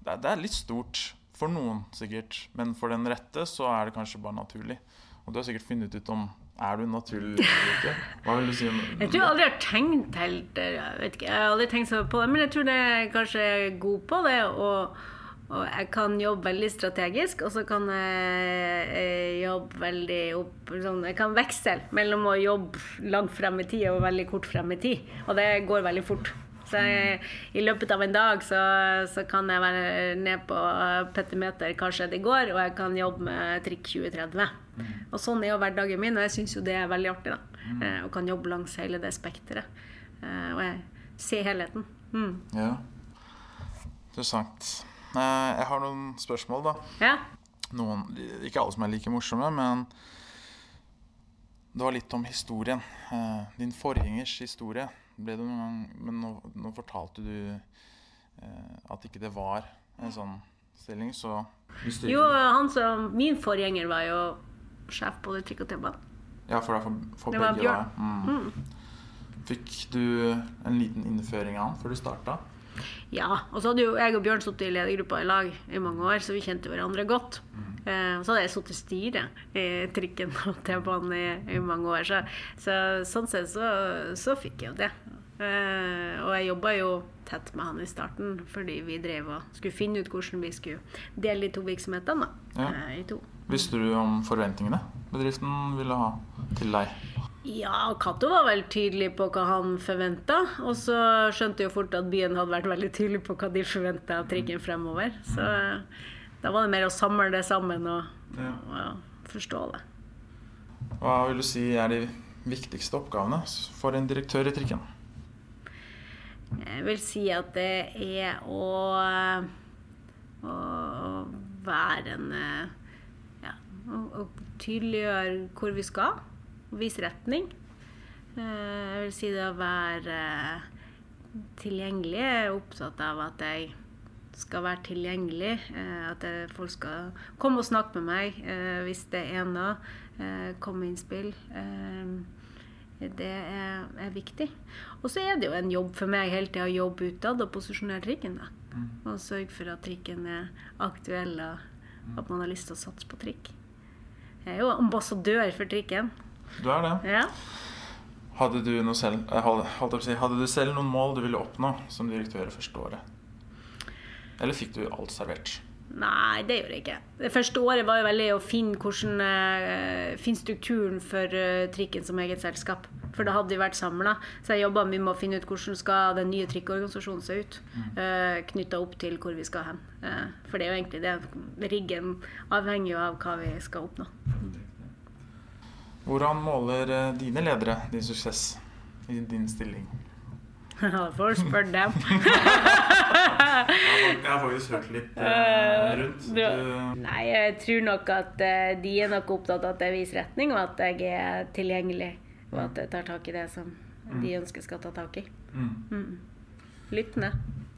Speaker 1: Det det er litt stort for noen, sikkert. Men for den rette så er det kanskje bare naturlig. Og du har sikkert funnet ut om er du naturlig ikke? Hva vil du si
Speaker 2: Jeg tror jeg aldri har tenkt helt Jeg vet ikke, jeg har aldri tenkt så på det, men jeg tror det er kanskje er god på det. Og, og, jeg kan jobbe veldig strategisk, og så kan jeg jobbe veldig opp sånn, Jeg kan veksle mellom å jobbe langt frem i tid og veldig kort frem i tid. Og det går veldig fort. Så jeg, I løpet av en dag så, så, kan jeg være ned på petimeter hva skjedde i går, og jeg kan jobbe med trikk 2030. Mm. Og sånn er jo hverdagen min, og jeg syns jo det er veldig artig. da. Mm. Eh, og kan jobbe langs hele det spekteret. Eh, og jeg ser helheten. Mm.
Speaker 1: Ja. Interessant. Eh, jeg har noen spørsmål, da.
Speaker 2: Ja.
Speaker 1: Noen, ikke alle som er like morsomme, men det var litt om historien. Din forgjengers historie ble det noen gang Men nå, nå fortalte du eh, at ikke det var en sånn stilling, så
Speaker 2: Jo, han som Min forgjenger var jo sjef på det trikk og T-banen.
Speaker 1: Ja, for, for, for
Speaker 2: det var
Speaker 1: begge,
Speaker 2: Bjørn.
Speaker 1: da. Mm. Fikk du en liten innføring av han før du starta?
Speaker 2: Ja. Og så hadde jo jeg og Bjørn sittet i ledergruppa i lag i mange år, så vi kjente hverandre godt. Mm. Eh, så hadde jeg sittet i styret i trikken og T-banen i, i, mange år. Så, så sånn sett så, så, fikk jeg jo det. Eh, og jeg jobba jo tett med han i starten fordi vi drev og skulle finne ut hvordan vi skulle dele de to virksomhetene. Ja. Uh, i to.
Speaker 1: Visste du om forventningene bedriften ville ha til deg?
Speaker 2: Ja, Cato var vel tydelig på hva han forventa. Og så skjønte jo fort at byen hadde vært veldig tydelig på hva de forventa av trikken fremover. Så da var det mer å samle det sammen og, ja. og forstå det.
Speaker 1: Hva vil du si er de viktigste oppgavene for en direktør i trikken?
Speaker 2: Jeg vil si at det er å, å være en Ja, å tydeliggjøre hvor vi skal vise retning. Eh, jeg vil si det å være tilgjengelig. Jeg er opptatt av at jeg skal være tilgjengelig. Eh, at folk skal komme og snakke med meg eh, hvis det er noe. Komme med innspill. Det er, er viktig. Og så er det jo en jobb for meg hele tida å jobbe utad og posisjonere trikken. da. Mm. Og sørge for at trikken er aktuell, og at man har lyst til å satse på trikk. Jeg er jo ambassadør for trikken.
Speaker 1: Du er det.
Speaker 2: Ja.
Speaker 1: Hadde du, selv, si, hadde du selv noen mål du ville oppnå som direktør det første året? Eller fikk du alt servert?
Speaker 2: Nei, det gjorde jeg ikke. Det første året var jo veldig å finne, hvordan, uh, finne strukturen for uh, trikken som eget selskap. For da hadde vi vært samla. Så jeg jobba med å finne ut hvordan skal den nye trikkorganisasjonen se ut. Uh, mm. Knytta opp til hvor vi skal hen. For det er jo egentlig det. Riggen avhenger jo av hva vi skal oppnå.
Speaker 1: Hvordan måler eh, dine ledere din suksess i din stilling?
Speaker 2: Ja, får du spørre dem.
Speaker 1: jeg har faktisk hørt litt uh, rundt. Du...
Speaker 2: Nei, jeg tror nok at uh, de er nok opptatt av at jeg viser retning, og at jeg er tilgjengelig. Og at jeg tar tak i det som mm. de ønsker skal ta tak i. Mm. Mm. Lyttende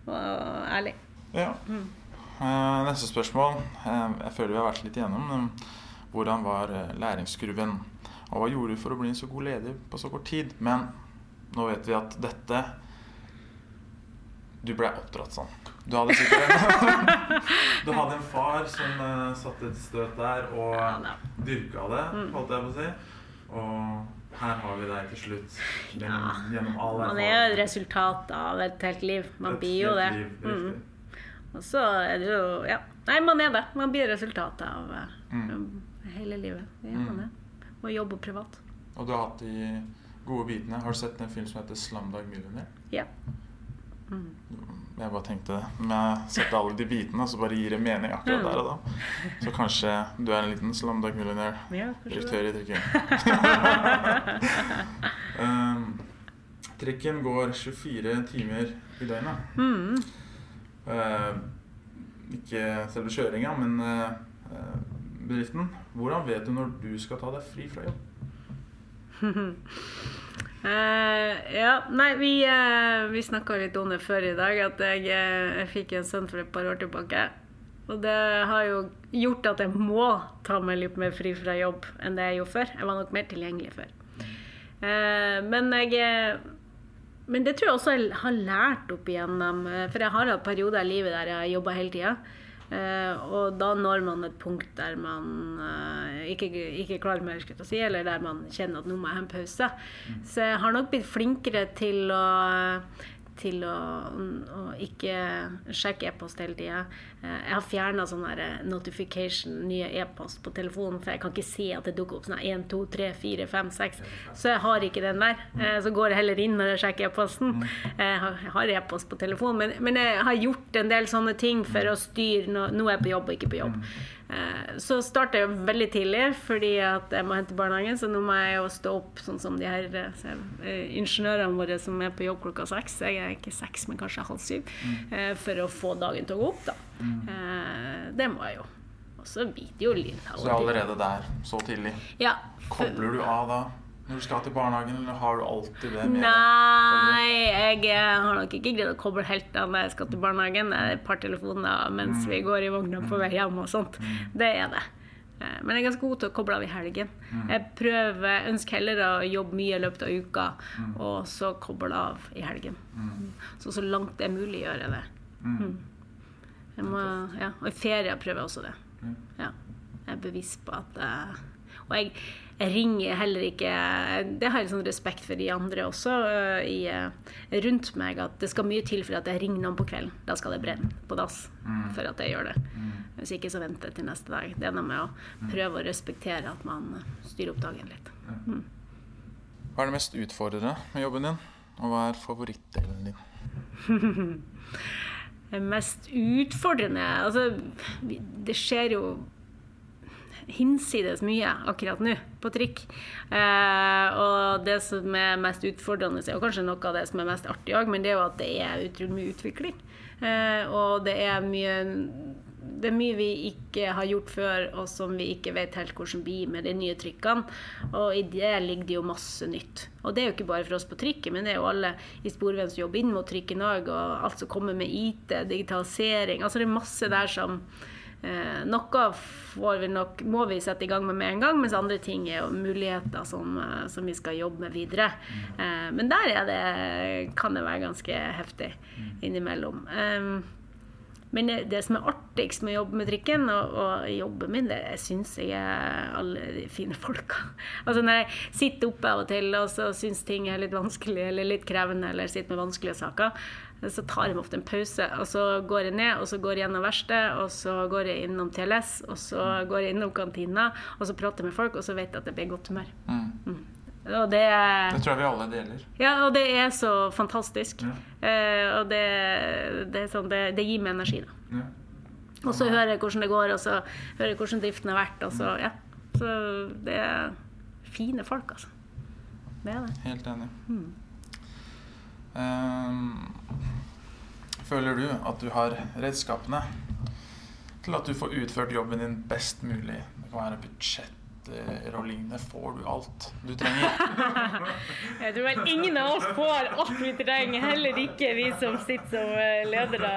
Speaker 2: og ærlig.
Speaker 1: Ja. Mm. Uh, neste spørsmål. jeg føler vi har vært litt igjennom. Hvordan var læringskurven Og hva gjorde du for å bli en så god leder på så kort tid? Men nå vet vi at dette Du ble oppdratt sånn. Du hadde sikkert en, du hadde en far som uh, satte et støt der og
Speaker 2: Ja, da.
Speaker 1: dyrka det, holdt jeg på å si. Og her har vi deg til slutt. Gjennom, gjennom all
Speaker 2: Man er jo et resultat av et helt liv. Man
Speaker 1: Et
Speaker 2: blir jo det.
Speaker 1: liv,
Speaker 2: Mm. Og så er det jo Ja. Nei, man er det. Man blir resultatet av eh,
Speaker 1: Mm.
Speaker 2: hele livet. Det gjør man det. Og jobber privat.
Speaker 1: Og du har hatt de gode bitene. Har du sett en film som heter 'Slamdag Millionaire'?
Speaker 2: Ja.
Speaker 1: Jeg bare tenkte det. Men jeg setter alle de bitene, så bare gir det mening akkurat der og da. Så kanskje du er en liten Slumdog Millionaire.
Speaker 2: ja.
Speaker 1: Direktør i trikken. um, trikken går 24 timer i døgnet.
Speaker 2: Mm.
Speaker 1: Uh, ikke selve kjøringa, men uh, uh, bedriften. Hvordan vet du når du skal ta deg fri fra jobb?
Speaker 2: Eh, ja, nei, vi, uh, vi snakka litt om det før i dag, at jeg, uh, jeg fikk en sønn for et par år tilbake. Og det har jo gjort at jeg må ta meg litt mer fri fra jobb enn det jeg gjorde før. Jeg var nok mer tilgjengelig før. Uh, men jeg Men det tror jeg også jeg har lært opp igjennom. For jeg har hatt perioder i livet der jeg har jobba hele tida. Eh, og da når man et punkt der man eh, ikke, ikke klarer mer, å si, eller der man kjenner at nå må jeg ha en pause. Så jeg har nok blitt flinkere til å til å, å ikke sjekke e-post hele tida. Jeg har fjerna sånn eh, notification, nye e-post på telefonen, for jeg kan ikke se at det dukker opp sånn 1, 2, 3, 4, 5, 6. Så jeg har ikke den der. Eh, Så går jeg heller inn når jeg sjekker e-posten. Jeg har- e-post på telefonen, men, men jeg har gjort en del sånne ting for å styre nå, nå er jeg på jobb og ikke på jobb. Eh, Så starter jeg veldig tidlig fordi at jeg må hente barnehagen, så nå må jeg jo stå opp sånn som de her eh, eh, ingeniørene våre som er på jobb klokka seks. Jeg er ikke seks, men kanskje halv syv. eh, For å få dagen til å gå opp, da. Eh, Det må jeg jo. Og så biter jo av
Speaker 1: Så allerede der, så tidlig.
Speaker 2: Ja.
Speaker 1: Kobler du av da når du skal til barnehagen, eller har du alltid det med deg?
Speaker 2: Nei, jeg eh, har nok ikke greid å koble helt av når jeg skal til barnehagen. Det er et par telefoner mens vi går i vogna på vei hjem og sånt. Det er det. Eh, Men jeg er ganske god til å koble av i helgen. Jeg prøver, ønsker heller å jobbe mye i løpet av uka, og så koble av i helgen. Så så langt det er mulig gjør jeg det. Mm. Jeg må, ja. Og i ferie prøver jeg også det. Ja. Jeg er bevisst på at uh, Og jeg, jeg ringer heller ikke Det har jeg sånn respekt for de andre også uh, i, uh, rundt meg, at det skal mye til for at jeg ringer noen på kvelden. Da skal det brenne på dass for at jeg gjør det. Hvis ikke så venter jeg til neste dag. Det er noe med å prøve å respektere at man styrer opp dagen litt.
Speaker 1: Hva er det mest utfordrende med jobben din, og hva er favorittdelen din?
Speaker 2: Mest utfordrende Altså, det skjer jo hinsides mye akkurat nå på trikk. Eh, og det som er mest utfordrende, er kanskje noe av det som er mest artig òg, men det er jo at det er utrolig mye utvikling. Eh, og det er mye det er mye vi ikke har gjort før, og som vi ikke vet helt hvordan blir med de nye trykkene. Og i det ligger det jo masse nytt. Og det er jo ikke bare for oss på trikken, men det er jo alle i Sporveien som jobber inn mot trikken òg, og alt som kommer med IT, digitalisering. Altså det er masse der som Eh, noe får vi nok, må vi sette i gang med med en gang, mens andre ting er jo muligheter som, eh, som vi skal jobbe med videre. Eh, men der er det, kan det være ganske heftig innimellom. Eh, men det, det som er artigst med å jobbe med trikken, og, og jobben min, det syns jeg er alle de fine folka. Altså Når jeg sitter oppe av og til og så syns ting er litt vanskelig eller litt krevende, eller sitter med vanskelige saker, så tar jeg ofte en pause. Og så går jeg ned, og så går jeg gjennom verkstedet, og så går jeg innom TLS, og så går jeg innom kantina, og så prater jeg med folk, og så vet jeg at det blir godt humør.
Speaker 1: Mm.
Speaker 2: Og det
Speaker 1: Det tror jeg vi alle deler.
Speaker 2: ja, og det er så fantastisk.
Speaker 1: Ja.
Speaker 2: Eh, og det, det, sånn, det, det gir meg energi. da.
Speaker 1: Ja.
Speaker 2: Og så hører jeg hvordan det går, og så hører jeg hvordan driften har vært. Og så, ja. så det er fine folk, altså. Det er det.
Speaker 1: Helt enig. Ehm, føler du at du har redskapene til at du får utført jobben din best mulig? Det kan være budsjetter og lignende. Får du alt du trenger?
Speaker 2: Jeg tror vel ingen av oss får alt vi trenger, heller ikke vi som sitter som eh, ledere.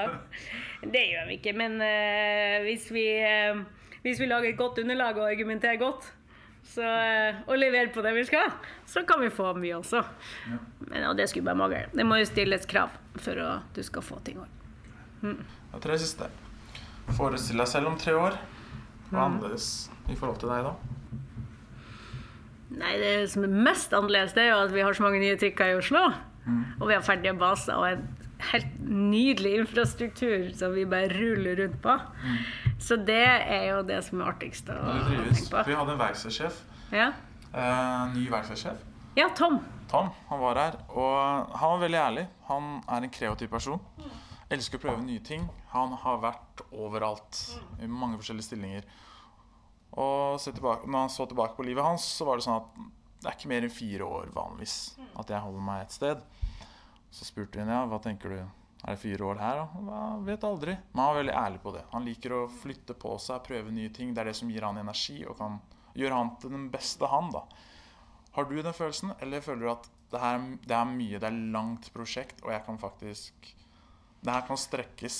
Speaker 2: Det gjør vi ikke, men uh, hvis, vi, uh, hvis vi lager et godt underlag og argumenterer godt, så, uh, og leverer på det vi skal, så kan vi få mye også. Men og det skulle bare mangle. Det må jo stilles krav for at du skal få ting òg.
Speaker 1: Og tre siste. Forestill deg selv om tre år. Hva er annerledes i forhold til deg da?
Speaker 2: Nei, det som er mest annerledes, det er jo at vi har så mange nye trikker i Oslo. Og vi har ferdige baser og en helt nydelig infrastruktur som vi bare ruller rundt på. Så det er jo det som er artigst å
Speaker 1: Du
Speaker 2: tenke på.
Speaker 1: Vi hadde en verkstedsjef.
Speaker 2: Ja.
Speaker 1: Eh, ny verkstedsjef.
Speaker 2: ja, Tom.
Speaker 1: Tom, han var her, og han var veldig ærlig. Han er en kreativ person. Elsker å prøve nye ting. Han har vært overalt, i mange forskjellige stillinger. Og tilbake, når han så tilbake på livet hans, så var det sånn at det er ikke mer enn fire år vanligvis at jeg holder meg et sted. Så spurte hun ja, hva tenker du, er det fire år her? da? Jeg vet aldri. Men han var veldig ærlig på det. Han liker å flytte på seg, prøve nye ting. Det er det som gir han energi og kan gjøre han til den beste han, da. Har du den følelsen, eller føler du at det, her, det er mye, det er langt prosjekt, og jeg kan faktisk Det her kan strekkes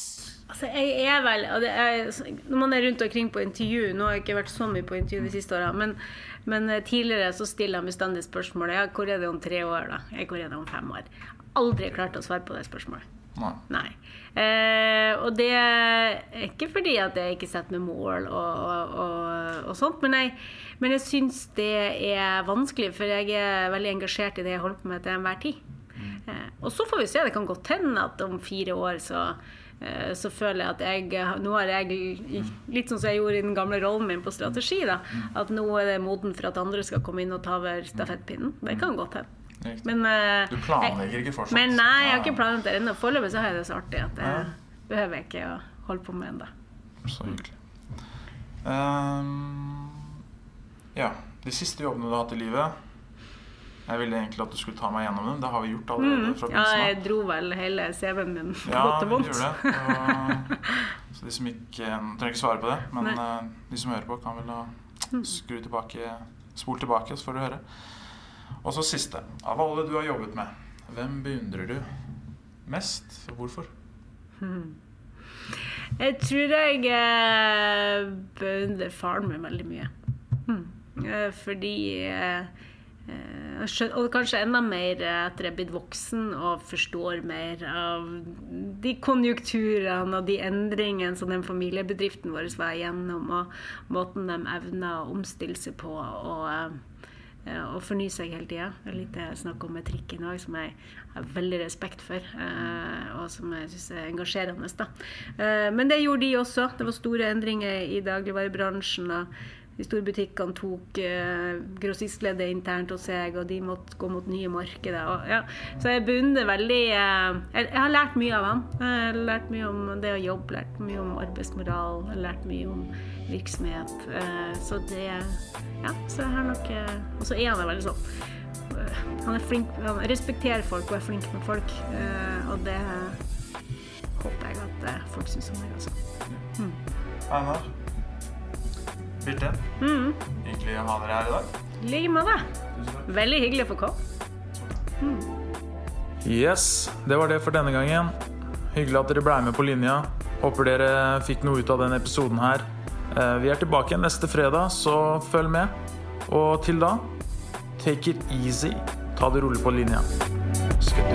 Speaker 2: Altså, jeg er vel er, Når man er rundt omkring på intervju Nå har jeg ikke vært så mye på intervju de siste åra, men, men eh, tidligere så stiller jeg bestandig spørsmålet ja, hvor er det om tre år, da? Ja, Hvor er det om fem år? Aldri klart å svare på det spørsmålet.
Speaker 1: Nei.
Speaker 2: Nei. Eh, og det er ikke fordi at jeg ikke setter meg mål og, og, og, og sånt, men jeg, men jeg syns det er vanskelig, for jeg er veldig engasjert i det jeg holder på med til enhver tid. Eh, og så får vi se. Det kan godt hende at om fire år så eh, så føler jeg at jeg Nå har jeg litt sånn som jeg gjorde i den gamle rollen min på strategi. da, At nå er det moden for at andre skal komme inn og ta over stafettpinnen. Det kan godt hende. Men, eh,
Speaker 1: Du planlegger ikke fortsatt?
Speaker 2: men nei, jeg har ikke planlagt det ennå. Foreløpig så har jeg det så artig at det
Speaker 1: Ja.
Speaker 2: behøver jeg ikke å holde på med ennå.
Speaker 1: Så hyggelig. Um, ja. De siste jobbene du har hatt i livet Jeg ville egentlig at du skulle ta meg gjennom den. Det har vi gjort allerede. fra
Speaker 2: Mm. Ja, jeg dro vel hele CV-en min på
Speaker 1: Ja,
Speaker 2: godt og vondt.
Speaker 1: det. Og, så de som ikke trenger ikke svare på det, men
Speaker 2: Nei. Mm.
Speaker 1: eh, de som hører på, kan vel da skru tilbake Spol tilbake, så får du høre. Og så siste. Av alle du har jobbet med, hvem beundrer du mest, og hvorfor?
Speaker 2: Jeg tror jeg eh, beundrer faren min veldig mye. Mm. Eh, Fordi eh, Og kanskje enda mer etter jeg er blitt voksen og forstår mer av de konjunkturene og de endringene som den familiebedriften vår var igjennom, og måten de evner å omstille seg på. og eh, og fornye seg hele tida. Litt det jeg snakker om med trikken òg, som jeg har veldig respekt for. eh, Og som jeg syns er engasjerende. Da. Men det gjorde de også. Det var store endringer i dagligvarebransjen. og De store butikkene tok eh, grossistleddet internt hos seg, og de måtte gå mot nye markeder. Og, ja. Så jeg beundrer veldig eh, jeg, jeg har lært mye av han. Jeg har lært mye om det å jobbe, lært mye om arbeidsmoral, lært mye om virksomhet. Eh, Så det Ja, så jeg har nok eh, Og så er han veldig sånn eh, Han er flink Han respekterer folk og er flink med folk. eh, Og det håper jeg at folk syns om meg også.
Speaker 1: Einar? inn.
Speaker 2: Mm.
Speaker 1: Hyggelig å ha dere her i dag.
Speaker 2: I like måte. Veldig hyggelig å få komme.
Speaker 1: Yes, det var det for denne gangen. Hyggelig at dere ble med på linja. Håper dere fikk noe ut av denne episoden her. Eh, Vi er tilbake igjen neste fredag, så følg med. Og til da, take it easy. Ta det rolig på linja. Skøtt